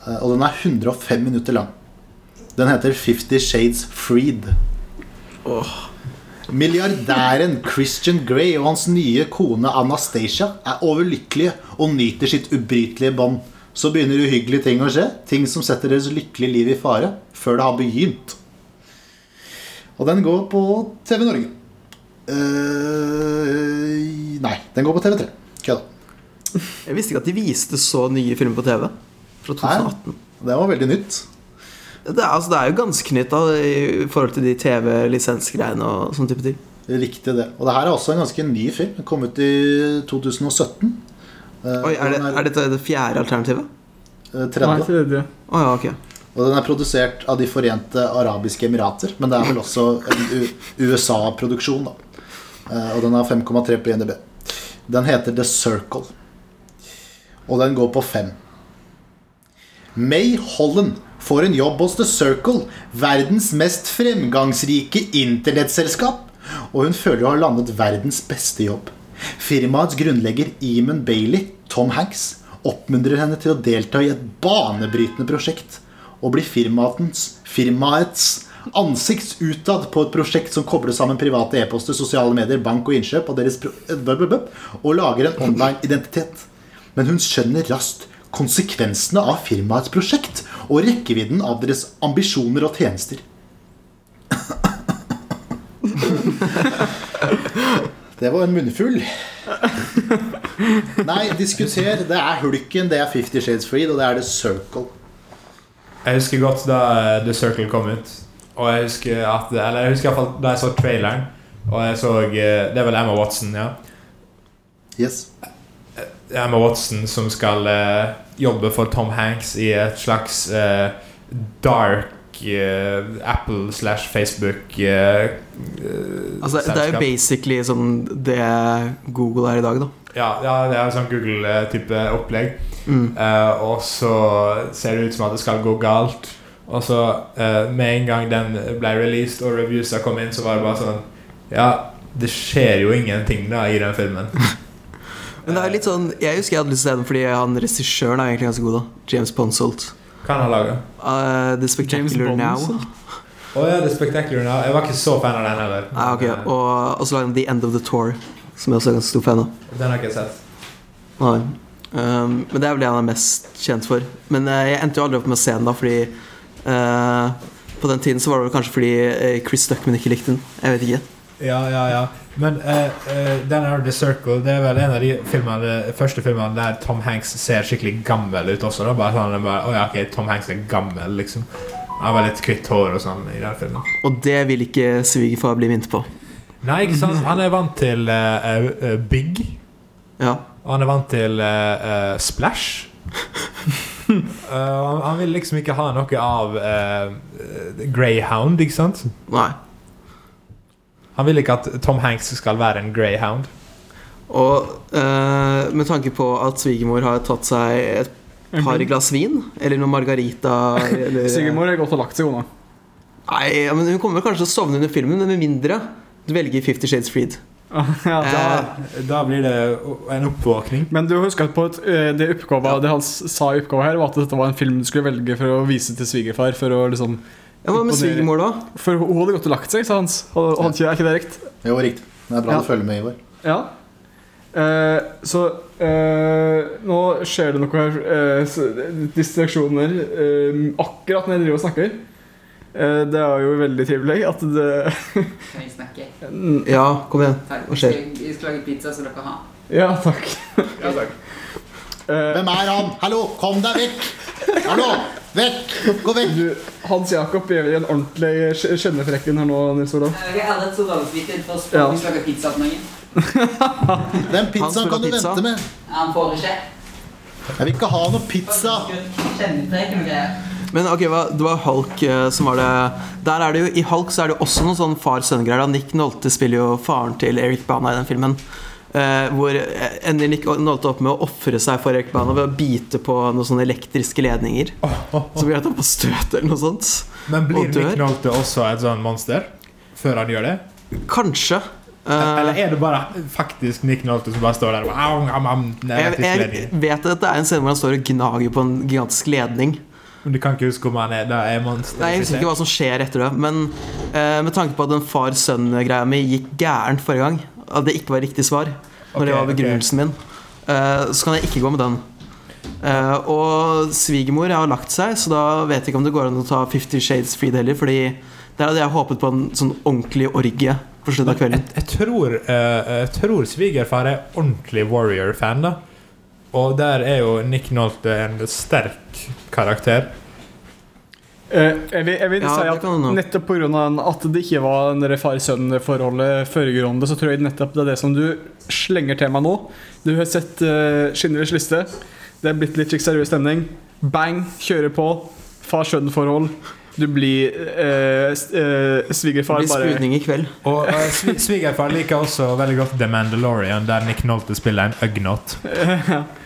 eh, Og den er 105 minutter lang. Den heter Fifty Shades Freed. Milliardæren Christian Grey og hans nye kone Anastacia er overlykkelige og nyter sitt ubrytelige bånd. Så begynner uhyggelige ting å skje, ting som setter deres lykkelige liv i fare, før det har begynt. Og den går på TV Norge. Uh, nei, den går på TV3. Kødda. Jeg visste ikke at de viste så nye filmer på TV. Fra 2018. Det var veldig nytt. Det er, altså, det er jo ganske nytt da i forhold til de TV-lisensgreiene og sånne type ting. Riktig det. Og det her er også en ganske ny film. Den kom ut i 2017. Eh, Oi, er, det, er dette det fjerde alternativet? eh, Nei, tredje. Oh, ja, okay. Og den er produsert av De forente arabiske emirater. Men det er vel også en USA-produksjon, da. Eh, Og den har 5,3 på INDB. Den heter The Circle. Og den går på fem. May Holland får en jobb hos The Circle, verdens mest fremgangsrike internettselskap. Og hun føler å ha landet verdens beste jobb. Firmaets grunnlegger Eamon Bailey, Tom Hanks, oppmuntrer henne til å delta i et banebrytende prosjekt og bli firmaets, firmaets ansikt utad på et prosjekt som kobler sammen private e-poster, sosiale medier, bank og innkjøp og deres bøp, og lager en online identitet. Men hun skjønner raskt konsekvensene av firmaets prosjekt og rekkevidden av deres ambisjoner og tjenester. Det var en munnfull. Nei, diskuter. Det er Hulken, det er Fifty Shades Freed, og det er The Circle. Jeg husker godt da eh, The Circle kom ut. Og jeg husker at Eller jeg husker i hvert fall da jeg så traileren. Og jeg så eh, Det er vel Emma Watson, ja. Yes. Emma Watson som skal eh, jobbe for Tom Hanks i et slags eh, dark eh, Apple slash Facebook eh, eh, Altså, det er jo basically sånn det Google er i dag, da. Ja, ja, det er sånn Google-type opplegg. Mm. Uh, og så ser det ut som at det skal gå galt. Og så uh, med en gang den ble released og reviewsa kom inn, så var det bare sånn Ja, det skjer jo ingenting da i den filmen. Men det er litt sånn Jeg husker jeg hadde lyst til å se den fordi han regissøren er egentlig ganske god, da. James Ponsolt. Hva han har laga? Uh, The Spectacular Now. Å ja, The Spectacular Now. Jeg var ikke så fan av den heller. Nei, ok, Og, og så lagde han The End of the Tour, som jeg også er ganske stor fan av. eh, Den har jeg ikke sett. Nei. Um, men det er vel det han er mest kjent for. Men uh, jeg endte jo aldri opp med å se den da, fordi uh, På den tiden så var det vel kanskje fordi eh, Chris Duckman ikke likte den. Jeg vet ikke. Ja, ja, ja. Men uh, uh, den her The Circle Det er vel en av de filmene, første filmene der Tom Hanks ser skikkelig gammel ut også. Da. Bare sånn, bare, oh, ja, ok, Tom Hanks er gammel, liksom. Han vel litt kvitt hår og sånn i den filmen. Og det vil ikke svigerfar bli minnet på. Nei, ikke sant? Han er vant til uh, Big. Ja. Og han er vant til Splash. Han, vil liksom ikke ha noe av Greyhound, ikke sant? Nei. Han vil ikke at Tom Hanks skal være en greyhound. Og uh, med tanke på at svigermor har tatt seg et par glass vin, eller noe margarita Svigermor Sigurmor er godt og lagt seg, hun. Nei, ja, men Hun kommer kanskje til å sovne under filmen, men med mindre du velger Fifty Shades Freed. ja. da, Da blir det en oppvåkning. Men du husker på at det, det, ja. det han sa i oppgaven her, var at dette var en film du skulle velge for å vise til svigerfar. For å liksom ja, Hva med svigermor, da? For hun hadde gått og lagt seg, sa Hans. Og, og han, er ikke det riktig? Jo, riktig. Det er bra Ja. du følger med, Ivar. Ja. Eh, så eh, nå skjer det noe her. eh, distraksjoner. eh, akkurat når jeg driver og snakker. Eh, det er jo veldig trivelig at det Kan jeg snakke? Ja, kom igjen. Takk. Hva skjer? Jeg jeg skal lage pizza, så dere har. Ja, takk. ja, takk. Eh, Hvem er han? Hallo, kom deg vekk! Hallo! Vekk! Gå vekk! du, Hans Jakob gjør en ordentlig skjønnefrekken her nå, Nils Olav. Jeg har aldri så dårlig for Ja. spørre skal lage pizza til noen. Den pizzaen kan du pizza. vente med. Han får ikke. Jeg vil ikke ha noe pizza. Men ok, det var Hulk eh, som var det Der er det jo I Hulk så er det jo også noen sånn far-sønn-greier. Nick Nolte spiller jo faren til Eric Bana i den filmen. Eh, hvor eh, ender Nick Nolte opp med å ofre seg for Eric Bana ved å bite på noen sånne elektriske ledninger. Som gjør at han på støt eller noe sånt. Men blir. Nick Nolte også et sånn monster? Før han gjør det? Kanskje. Eh, Eller er det bare faktisk Nick Nolte som bare står der og am, am, jeg, jeg vet at det er en scene hvor han står og gnager på en gigantisk ledning. Men du kan ikke huske om han er, er monster? Nei, Jeg husker ikke hva som skjer etter det. Men uh, med tanke på at den far-sønn-greia mi gikk gærent forrige gang, at det ikke var riktig svar, når det Ok, var begrunnelsen min, Uh, så kan jeg ikke gå med den. Uh, og svigermor har lagt seg, så da vet jeg ikke om det går an å ta Fifty Shades Freed heller, fordi Der hadde jeg håpet på en sånn ordentlig orgie på slutten av kvelden. jeg, tror, uh, jeg tror svigerfar er ordentlig Warrior-fan, da. Og der er jo Nick Nolte en sterk karakter. Eh, jeg vil, jeg vil Ja, si at nettopp pga. at det ikke var en far-sønn-forholdet foregående, så tror jeg nettopp det er det som du slenger til meg nå. Du har sett uh, Schindlers liste. Det er blitt litt seriøs stemning. Bang, kjører på. Far-sønn-forhold. Du blir uh, Det svigerfar blir bare spudning i kveld. Og eh, sv svigerfar liker også veldig godt The Mandalorian, der Nick Nolte spiller en Ugnot.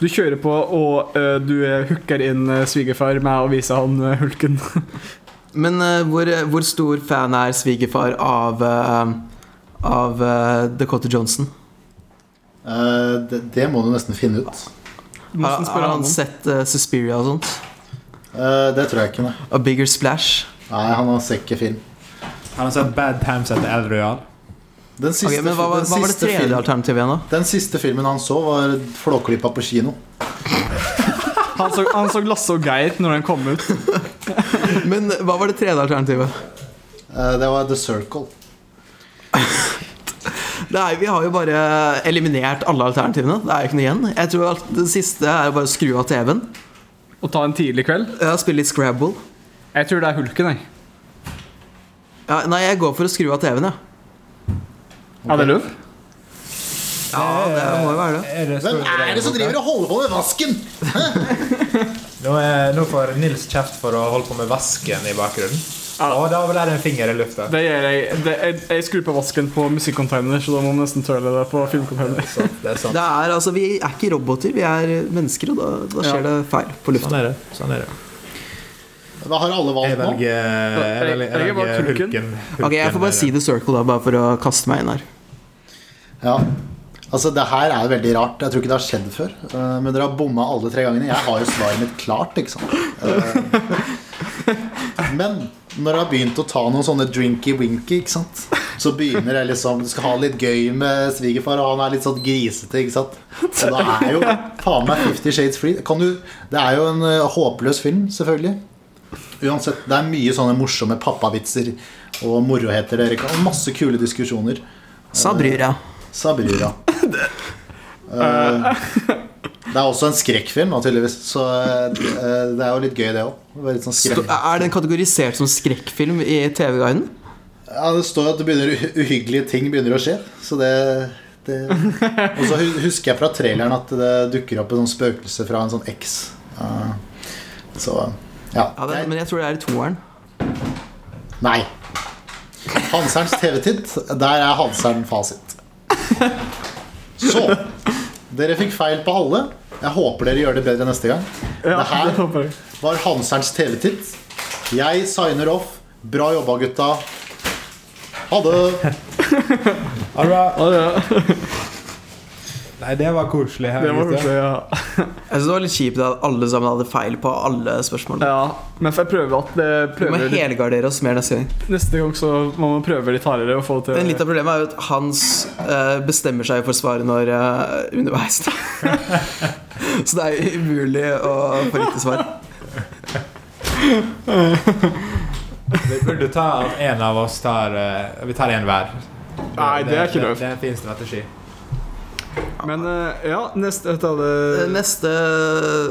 Du kjører på, og uh, du eh, hooker inn uh, svigerfar med å vise han uh, hulken. Men hvor, hvor stor fan er svigerfar av Av Dakota Johnson? Eh, det, det må du nesten finne ut. Har, har han han sett Suspiria og sånt? Eh, det tror jeg ikke, nei. A Bigger Splash? Nei, han har sett ikke film. Han har sett Bad Times at El Royal. Den siste, Ok, men hva, var- den hva var det tredje alternativet igjen, da? Den siste filmen han så, var Flåklypa på kino. Han så, han så Lasse og Geir når den kom ut. Men hva var det tredje alternativet? Uh, det var The Circle. Nei, er, vi har jo bare eliminert alle alternativene. Det er jo ikke noe igjen. Jeg tror at det siste er bare å skru av TV-en. Og ta en tidlig kveld. Ja, Spille litt Scrabble. Jeg tror det er hulken, jeg. Ja, nei, jeg går for å skru av TV-en, ja. Ja, det er lov? Ja, det må jo være det. Er det Hvem er det som driver og holder på med vasken? Nå, er, nå får Nils kjeft for å holde på med vasken i bakgrunnen. Ja. Og da vil jeg en finger i lufta. Det gjør jeg. Det, jeg, jeg skrur på vasken på musikkonteiner, så da må man nesten tøle det på filmcontainer. Ja, det er sant. Det er, altså, vi er ikke roboter, vi er mennesker, og da, da skjer Ja. det feil på lufta. Sånn er det. Sånn er det. Da har alle valgt nå? velger, jeg Jeg- velger, jeg jeg velger hulken. hulken. Ok, Jeg får bare si The Circle, da, bare for å kaste meg inn her. Ja. Altså, det her er veldig rart. Jeg tror ikke det har skjedd før. Eh, men dere har bomma alle tre gangene. Jeg har jo svaret mitt klart, ikke sant. Eh, men når jeg har begynt å ta noen sånne drinky-winky, ikke sant så begynner jeg liksom Du skal ha litt gøy med svigerfar, og han er litt sånn grisete, ikke sant. Og da er jo faen meg Fifty Shades Free. Du, det er jo en eh, håpløs film, selvfølgelig. Uansett, det er mye sånne morsomme pappavitser og moroheter dere kan Og masse kule diskusjoner. Sa bryr jeg. Sa brura. Eh, det er også en skrekkfilm, tydeligvis. Så uh, det er jo litt gøy, det òg. Sånn er den kategorisert som skrekkfilm i TV-guiden? ja, det står at det begynner, uhyggelige ting begynner å skje. Så det, det Og så husker jeg fra traileren at det dukker opp en sånn spøkelse fra en sånn X. Uh, så ja. Ja, det, men jeg tror det er i toeren. Nei. Hanserens TV-tid. Der er Hanseren fasit. Så Dere fikk feil på alle. Jeg håper dere gjør det bedre neste gang. Ja, Det her- det håper jeg. var Hanserens TV-titt. Jeg signer off. Bra jobba, gutta. Ha det. Ha det bra. Det, Nei, det var koselig. Her, det var koselig, ja. Jeg synes det var litt kjipt at alle sammen hadde feil på alle spørsmål. ja. Men får jeg prøve at det Vi må helgardere oss mer neste gang. Neste gang så må man prøve litt hardere å få til Men litt av problemet er jo at Hans uh, bestemmer seg for svaret når uh, underveis. Så det er umulig å få riktig svar. Vi burde ta at en av oss tar uh, Vi tar en hver. Nei, det er ikke lov. Det, det er en fin strategi. Men eh, ja, neste Eh, det, Neste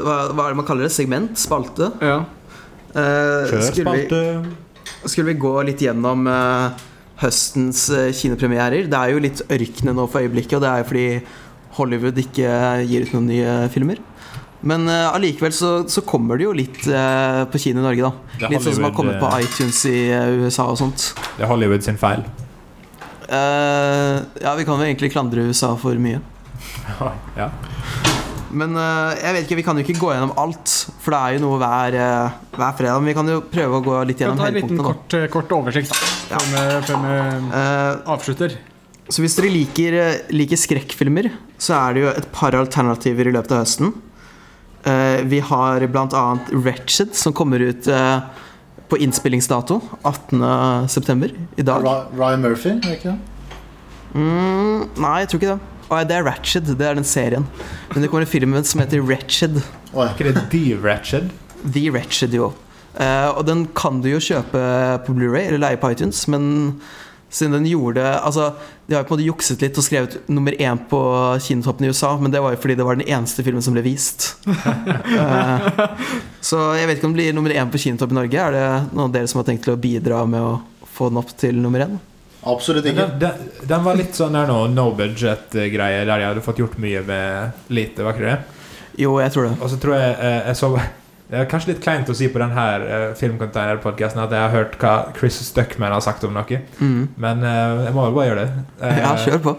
hva, hva er det man kaller det? Segment? Spalte? ja. Eh, skulle, vi, skulle vi gå litt gjennom eh, høstens eh, kinopremierer? Det er jo litt ørkne nå for øyeblikket, og det er jo fordi Hollywood ikke gir ut noen nye filmer. Men eh, allikevel så, så kommer det jo litt eh, på kino i Norge, da. Litt sånn som har kommet på eh, iTunes i eh, USA og sånt. Det er Hollywood sin feil. Eh, ja, vi kan jo egentlig klandre USA for mye. ja. Men eh, jeg vet ikke, vi kan jo ikke gå gjennom alt, for det er jo noe hver, eh, hver fredag. Men vi kan jo prøve å gå litt Vi kan gjennom ta en liten kort, kort oversikt da, Ja. før vi, uh, Eh, avslutter. Så hvis dere liker, liker skrekkfilmer, så er det jo et par alternativer i løpet av høsten. Uh, vi har bl.a. Wretched, som kommer ut uh, på innspillingsdato 18.9. i dag. Ryan Murphy, er det ikke det? Mm, nei, jeg tror ikke det. Å, det er Ratched, det er den serien. Men det kommer en film som heter Ratched. Oh, Er ikke det The Ratched? The Ratched, jo. Uh, og den kan du jo kjøpe på Blu-ray eller leie på iTunes, men siden den gjorde Altså, de har jo på en måte jukset litt og skrevet nummer én på kinotoppen i USA, men det var jo fordi det var den eneste filmen som ble vist. uh, så jeg vet ikke om det blir nummer én på kinotopp i Norge. Er det noen av dere som har tenkt til å bidra med å få den opp til nummer én? Absolutt ikke. Den, den, den var litt sånn der no, no budget-greie, der jeg hadde fått gjort mye med lite, var ikke det? Jo, jeg tror det. Og så tror jeg eh, jeg så Det er kanskje litt kleint å si på denne uh, filmcontainer-podkasten at jeg har hørt hva Chris Stuckman har sagt om noe, Mm. men eh, jeg må vel bare gjøre det. Eh, Ja, kjør på.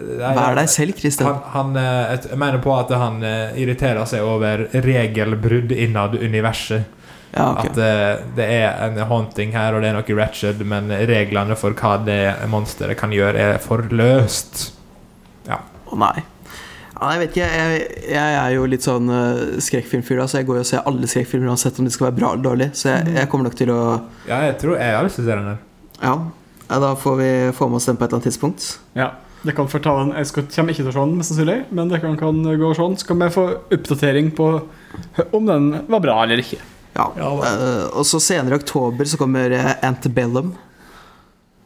Vær deg selv, Christian. Han, han, eh, jeg mener på at han eh, irriterer seg over regelbrudd innad universet. Ja, okay. At uh, det er en haunting her, og det er noe ratchet, men reglene for hva det monsteret kan gjøre, er for løst. Å nei. Ja, jeg vet ikke, jeg, jeg er jo litt sånn uh, skrekkfilmfyr, da, så jeg går jo og ser alle skrekkfilmer uansett om de skal være bra eller dårlig. Så jeg, jeg kommer nok til å Ja, jeg tror jeg har lyst til å se den der. Ja, ja da får vi få med oss den på et eller annet tidspunkt. Ja. Det kan fortale en Jeg skal, kommer ikke til å se den, mest sannsynlig, men det kan, kan gå sånn. Så kan vi få oppdatering på om den var bra eller ikke. Ja. Ja, uh, og så senere i oktober så kommer uh, Antebellum.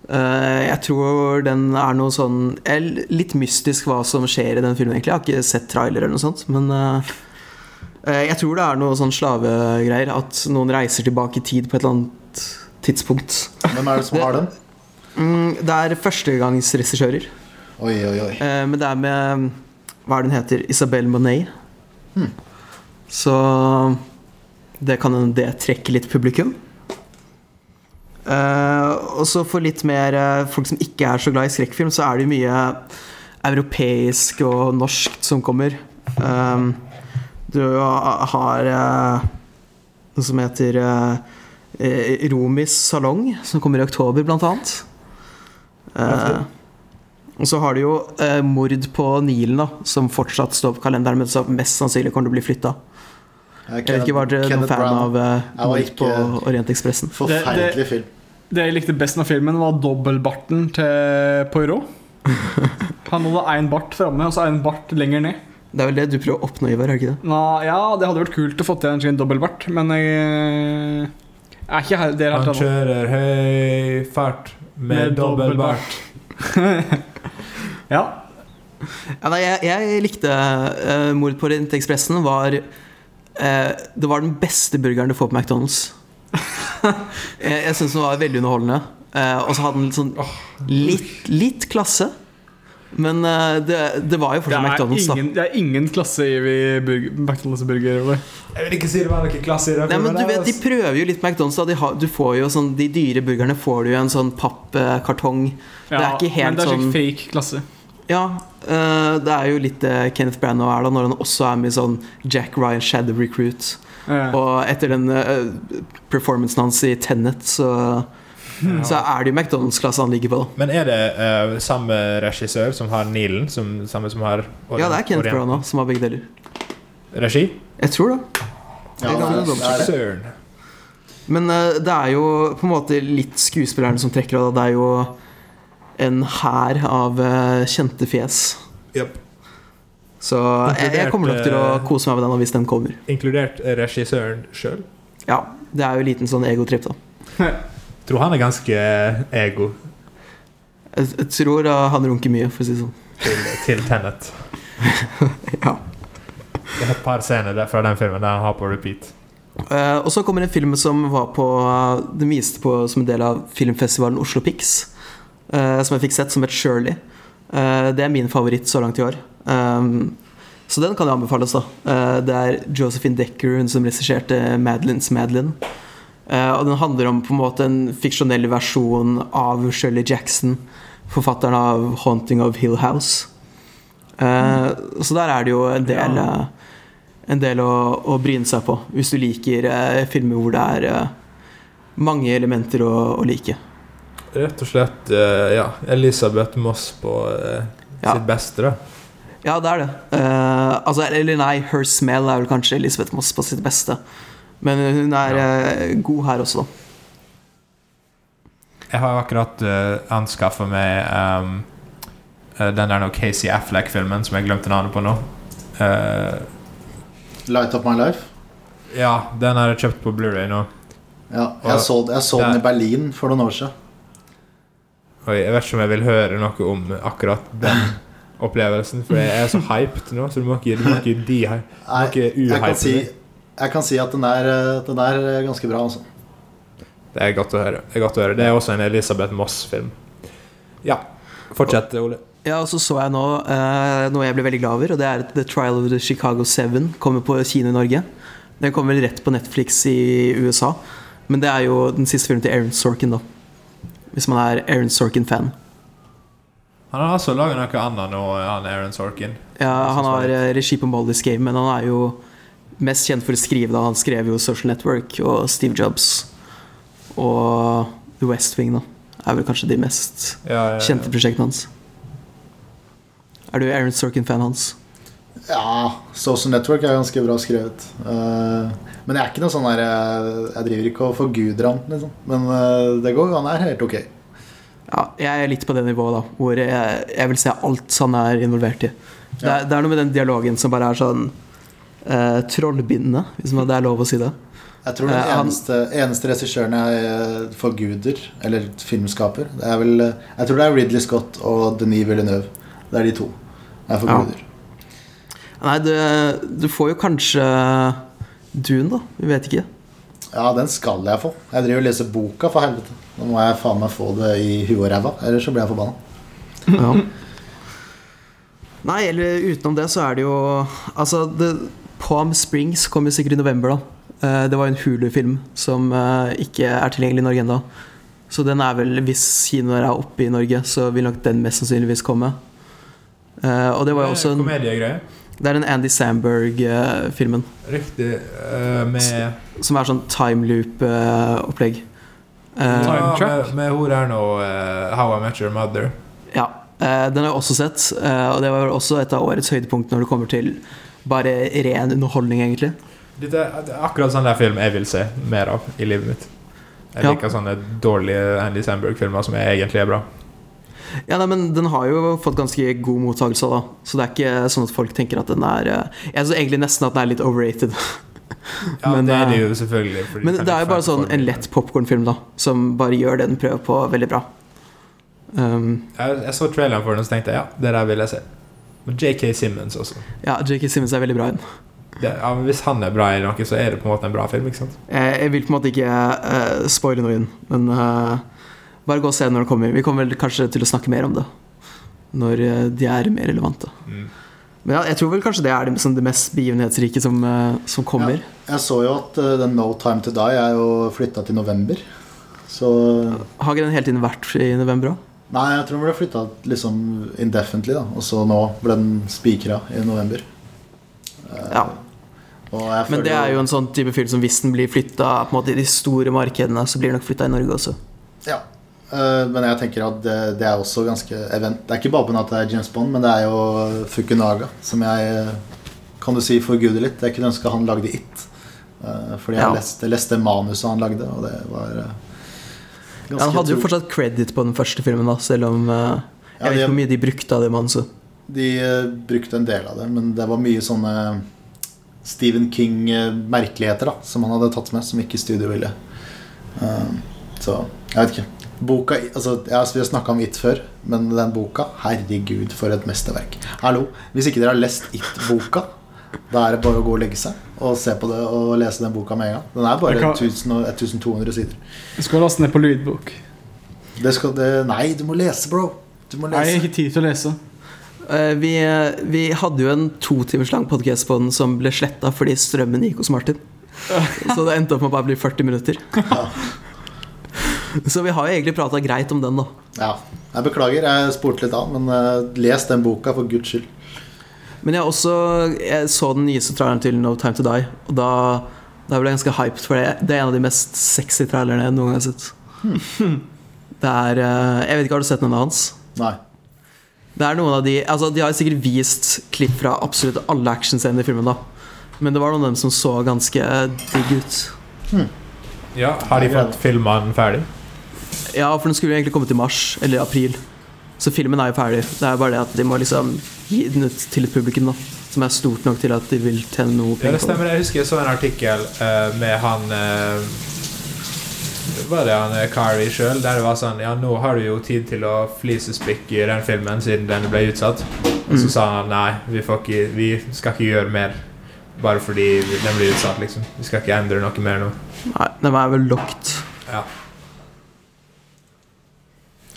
Uh, jeg tror den er noe sånn er Litt mystisk hva som skjer i den filmen, egentlig. Jeg har ikke sett trailer eller noe sånt, men uh, eh, jeg tror det er noe sånn slavegreier. At noen reiser tilbake i tid på et eller annet tidspunkt. Hvem er det som har den? Mm, det er førstegangsregissører. Oi, oi, oi. Eh, men det er med Hva er det hun heter? Isabel Monet. Så det kan hende det trekker litt publikum. Uh, og så for litt mer uh, folk som ikke er så glad i skrekkfilm, så er det jo mye europeisk og norsk som kommer. Um, du har uh, noe som heter Romis salong, som kommer i oktober, blant annet. Og så har du jo Mord på Nilen, da, som fortsatt står på kalenderen, men som mest sannsynlig kommer til å bli flytta. Jeg vet ikke, Var dere noen fan Brown. av eh, Mord på Orientekspressen? Forferdelig film. Det jeg likte best med filmen, var dobbeltbarten til Poirot. Han hadde én bart framme og så én bart lenger ned. Det er vel det du prøver å oppnå, Ivar? ikke det? Nå, ja, det hadde vært kult å få til en sånn dobbeltbart, men jeg eh, er ikke det der helt Han kjører høy fart med, Med dobbeltbart. Ja. Ja, nei, jeg, jeg likte uh, Mord på Orientekspressen. Var, eh, det var den beste burgeren du får på McDonald's. jeg jeg syns den var veldig underholdende. Eh, og så hadde den litt sånn litt, litt klasse. Men eh, det, det var jo fortsatt McDonald's, da. ingen, det er ingen klasse i McDonald's burger. Jeg vil ikke si det var noe klasse i det. Nei, men du vet, De altså. prøver jo litt McDonald's. da De, har, du får jo sånn, de dyre burgerne får du i en sånn pappkartong. Det er ikke helt sånn men det er sånn fake klasse. Ja, eh, det er jo litt det Kenneth Branagh er da, når han også er med i sånn Jack Ryan Shadow Recruit. Eh, Og etter den eh, performancen hans i Tenet, så, så er det jo McDonald's-klasse han ligger på. da Men er det uh, samme regissør som har Nilen? Som, samme som har Ja, det er Kenneth Branagh som har begge deler. Regi? Jeg tror det. Ja, det, det det. Men uh, det er jo på en måte litt skuespillerne som trekker av. Det er jo en hær av eh, kjente fjes. Yep. Så jeg, jeg kommer nok til å eh, kose meg med den hvis den kommer. Inkludert regissøren sjøl. Ja, Det er jo en liten sånn egotripp, da. Tror han er ganske ego Jeg, jeg tror eh, han runker mye, for å si det sånn. til, til Tenet. Ja. Det er et par scener fra den filmen der han har på repeat. Uh, og så kommer en film som var på Den viste på som en del av filmfestivalen Oslo Pix. Eh, som jeg fikk sett, som het Shirley. Eh, det er min favoritt så langt i år. Um, så den kan jo anbefales, da. Eh, det er Josephine Decker, hun som regisserte Madeleines Madeline. Og den handler om på en måte en fiksjonell versjon av Shirley Jackson, forfatteren av 'Haunting of Hill House'. Mm. så der er det jo en del Ja. en del å, å bryne seg på hvis du liker filmer hvor det er mange elementer å, å like. Rett og slett eh, ja, Elisabeth Moss på eh, Ja. sitt beste, da. Ja, det er det. Uh, altså, eller nei, Her Smell er vel kanskje Elisabeth Moss på sitt beste. Men hun er eh, god her også, da. Jeg har jo akkurat uh, anskaffa meg um, den der Casey Affleck-filmen som jeg glemte navnet på nå. Uh, Light Up My Life. ja, den har jeg kjøpt på Blu-ray nå. Ja, jeg så, jeg så den i Berlin for noen år siden. Oi, jeg vet ikke om jeg vil høre noe om akkurat den opplevelsen, for jeg er så hyped nå, så du må ikke, du må ikke de ikke jeg si, jeg kan si at den er, eh, den er ganske bra, altså. Det er godt å høre. Det er godt å høre. Det er også en Elisabeth Moss-film. Ja. Fortsett, Ole. Ja, og så så jeg nå eh, noe jeg ble veldig glad over, og det er at The Trial of the Chicago 7 kommer på kino i Norge. Den kommer vel rett på Netflix i USA, men det er jo den siste filmen til Aaron Sorkin, da. Hvis man er Aaron Sorkin-fan. Han har altså laga noe annet nå, han Aaron Sorkin. Ja, han har eh, regi på Moldis-game, men han er jo mest kjent for å skrive. da Han skrev jo Social Network og Steve Jobs og The West Wing, da. Er vel kanskje de mest Ja, ja, ja. kjente prosjektene hans. Er du Aaron Sorkin-fan hans? Ja, Social Network er ganske bra skrevet. Uh, men jeg er ikke noe sånn der Jeg, Jeg driver ikke og forguder han, liksom. Men uh, det går, han er helt ok. Ja, jeg er litt på det nivået, da. Hvor jeg, jeg vil se alt han er involvert i. Det, er, det er noe med den dialogen som bare er sånn uh, trollbindende, hvis det er lov å si det. Jeg tror den eneste, han- eneste, regissøren jeg eh, forguder, eller filmskaper, det er vel eh, Jeg tror det er Ridley Scott og Denis Villeneuve. Det er de to jeg forguder. Nei, du, du får jo kanskje Dune, da. Vi vet ikke. Ja, den skal jeg få. Jeg driver og leser boka, for helvete. Nå må jeg faen meg få det i huet og ræva, ellers så blir jeg forbanna. Ja. Nei, eller utenom det så er det jo Altså, det, Palm Springs kom jo sikkert i november, da. Eh, Det var jo en Hulu-film som eh, ikke er tilgjengelig i Norge ennå. Så den er vel, hvis kinoer er oppe i Norge, så vil nok den mest sannsynligvis komme. Eh, Og det var jo også en, Komediegreie. Det er den Andy Samberg-filmen. Riktig. Uh, med Som er sånn time loop-opplegg. Time ja, med, med hun der nå, uh, How I Met Your Mother. Ja, den har jeg også sett, og det var vel også et av årets høydepunkt når det kommer til bare ren underholdning, egentlig. Dette er akkurat sånn der film jeg vil se mer av i livet mitt. Jeg Ja. liker sånne dårlige Andy Samberg-filmer som egentlig er bra. Ja, nei, men Den har jo fått ganske god mottakelse, da. så det er ikke sånn at folk tenker at den er eh, Jeg syns egentlig nesten at den er litt overrated. Ja, Men, det er det eh, jo selvfølgelig. Men det er jo bare sånn en lett popkornfilm, da, som bare gjør det den prøver på, veldig bra. Um, Jeg, jeg så traileren for den så tenkte jeg, ja, det der vil jeg se. Og JK Simmons også. ja, J.K. Simmons er veldig bra i den. Ja, men hvis han er bra i noe, så er det på en måte en bra film. ikke sant? Jeg, jeg vil på en måte ikke uh, spoile noe inn, men eh, bare gå og se når den kommer. Vi kommer vel kanskje til å snakke mer om det når eh, de er mer relevante. Mm. Men ja, jeg tror vel kanskje det er det, som det mest begivenhetsrike som, eh, som kommer. Jeg så jo at uh, den No Time To Die er jo flytta til november. Så Har ikke den hele tiden vært i november òg? Nei, jeg tror den ble flytta liksom indefinitely, da. Og så nå ble den spikra i november. Ja. Og jeg Men det er jo en sånn type film som hvis den blir flytta i de store markedene, så blir den nok flytta i Norge også. Ja. Eh, men jeg tenker at det, det er også ganske event. Det er ikke bare på at det er James Bond, men det er jo Fukunaga, som jeg eh, kan du si forguder litt. Jeg kunne ønske han lagde It. Eh, fordi jeg Ja. leste, leste manuset han lagde, og det var ganske Ja, han hadde jo fortsatt credit på den første filmen, da, selv om jeg Ja, Jeg vet ikke hvor mye de brukte av det manuset. De eh, brukte en del av det, men det var mye sånne Stephen King-merkeligheter da som han hadde tatt med, som ikke studio ville. Eh, så jeg vet ikke. Boka, altså, ja, Vi har snakka om It før, men den boka Herregud, for et mesterverk. Hallo, Hvis ikke dere har lest It-boka, da er det bare å gå og legge seg og se på det og lese den boka med en gang. Den er bare kan- 1000 og 1200 sider. Du skal laste ned på lydbok. Det skal, det, nei, du må lese, bro. Du må lese. Nei, jeg har ikke tid til å lese. Uh, vi, vi hadde jo en to timers lang podkast på den som ble sletta fordi strømmen gikk hos Martin. Så det endte opp med å bare bli 40 minutter. Så vi har jo egentlig prata greit om den, da. Ja, jeg beklager, jeg spurte litt av, men eh, les den boka for guds skyld. Men jeg også Jeg så den nyeste traileren til No Time To Die, og da, da ble jeg ganske hyped, for det, det er en av de mest sexy trailerne jeg noen gang har sett. Det er eh, Jeg vet ikke, har du sett noen av hans? Nei. Det er noen av de Altså, de har sikkert vist klipp fra absolutt alle actionscenene i filmen, da. Men det var noen av dem som så ganske digg ut. Ja, Har de fått filma den ferdig? Ja, for den skulle egentlig komme til mars, eller april. Så filmen er jo ferdig. Det er bare det at de må liksom gi den ut til et publikum, da. Som er stort nok til at de vil tjene noe penger på det. stemmer. Jeg husker jeg så en artikkel uh, med han uh, var det han eh, Kari sjøl, der det var sånn Ja, nå har du jo tid til å flisespikke den filmen siden den ble utsatt. Og så Mm. sa han nei, vi, får ikke, vi skal ikke gjøre mer bare fordi den blir utsatt, liksom. Vi skal ikke endre noe mer nå. Nei, den er vel locked. Ja.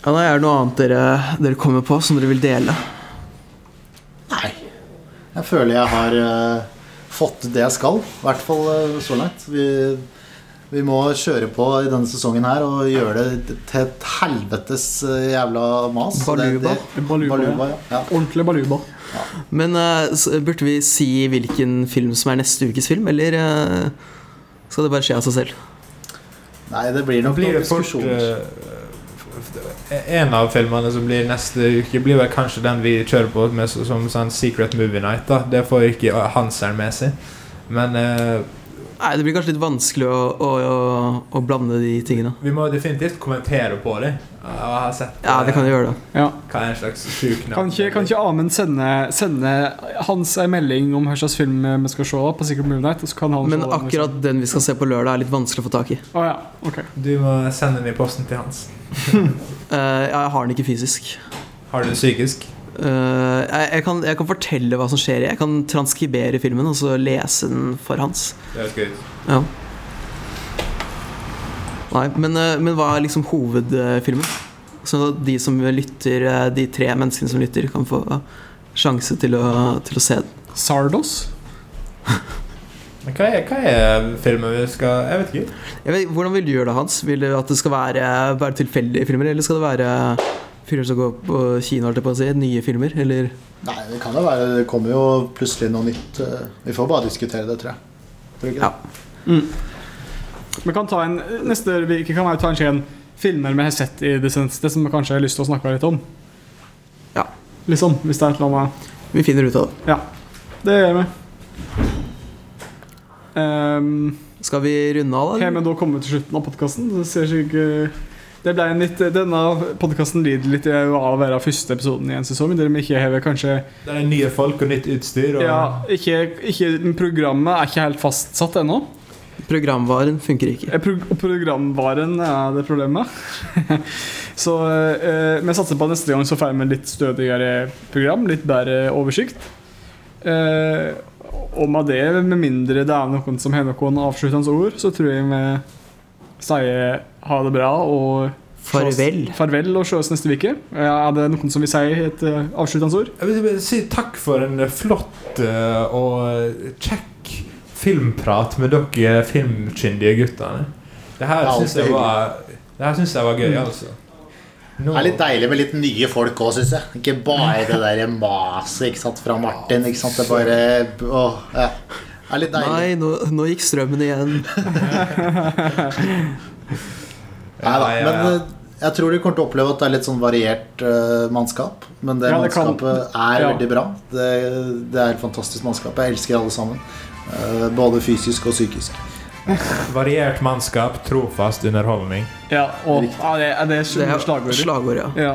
Ja, nei, er det noe annet dere, dere kommer på som dere vil dele. Nei. Jeg føler jeg har uh, fått det jeg skal. I hvert fall uh, så langt. Vi, vi må kjøre på i denne sesongen her og gjøre det til et helvetes uh, jævla mas. Baluba. Det, det, Baluba, baluba ja. ja. Ordentlig baluba. Men eh, burde vi si hvilken film som er neste ukes film, eller skal det bare skje av seg selv? Nei, det blir nok nok blir noen det fort diskusjoner. eh, En av filmene som blir neste uke, blir vel kanskje den vi kjører på med, som sånn Secret Movie Night. da Det får ikke Hanseren med seg. Men eh, Nei, Det blir kanskje litt vanskelig å, å, å, å blande de tingene. vi må definitivt kommentere på det. Jeg har sett Ja, vi kan jo gjøre det. Ja. hva er en slags sjuk. Kan ikke, kan ikke Amund sende, sende Hans en melding om hva slags film vi skal se på Secret Movie Night? Og så kan han Men akkurat den, akkurat den vi skal se på lørdag, er litt vanskelig å få tak i. Oh, ja, okay. Du må sende den i posten til Hans. Eh, jeg har den ikke fysisk. Har du den psykisk? Eh, jeg, jeg, kan, jeg kan fortelle hva som skjer. Jeg kan transkribere filmen og så lese den for Hans. Det er gøy. Ja. Nei, men, uh, men hva er liksom hovedfilmen? Så at de som lytter, eh, de tre menneskene som lytter, kan få sjanse til å, til å se den. Sardos? Hva er, hva er filmen vi skal Jeg vet ikke. Jeg vet, hvordan vil du gjøre det, Hans? Vil du at det skal være, være tilfeldige filmer, eller skal det være filmer som går på kino, holdt jeg på å si, nye filmer, eller Nei, det kan jo være Det kommer jo plutselig noe nytt. eh, Vi får bare diskutere det, tror jeg. Tror ikke det? Mm. Vi kan ta en Neste uke kan vi ta en skjen filmer vi har sett i det seneste, som vi kanskje har lyst til å snakke litt om. Ja. Liksom, hvis det er et eller annet Vi finner ut av det. Det gjør vi. Um, Skal vi runde av, da? Har men vi da kommet til slutten av podkasten? Det ser en litt, denne podkasten lider litt av å være første episoden i en sesong. Der vi ikke har kanskje Det er nye folk og nytt utstyr. Og Ja, ikke, ikke, Programmet er ikke helt fastsatt ennå. Programvaren funker ikke. Eh, Pro programvaren er det problemet. så eh, vi satser på at neste gang så får vi litt stødigere program, litt bedre oversikt. Eh, og med det, med mindre det er noen som har noen avsluttende ord, så tror jeg vi sier ha det bra og Farvel. farvel og ses neste uke. Er det noen som vil si et eh, avsluttende ord? Jeg vil si takk for en flott eh, og kjekk filmprat med dere filmkyndige guttene. Det her syns jeg var Det her synes jeg var gøy, Mm. altså. No. Det er litt deilig med litt nye folk òg, syns jeg. Ikke bare det der maset fra Martin. Ikke sant? Det er bare åh, ja. Er litt deilig. Nei, nå, nå gikk strømmen igjen. Nei da, men eh, jeg tror de kommer til å oppleve at det er litt sånn variert uh, mannskap. Men det Ja, det kan- mannskapet er ja. veldig bra. Det, det er et fantastisk mannskap. Jeg elsker alle sammen. Uh, både fysisk og psykisk. Variert mannskap, trofast underholdning. Ja, og ja, det, er det Det er slagord. slagord, ja. Ja.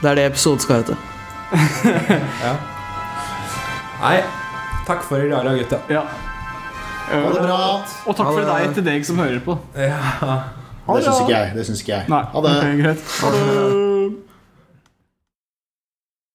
Det er det episoden skal hete. Ja. Nei, takk for i dag, da, gutta. ja. Ha det bra! Og takk for deg til deg som hører på. Ja. Det syns ikke jeg. Det syns ikke jeg. Nei, Ha det. Okay, greit. Ha det.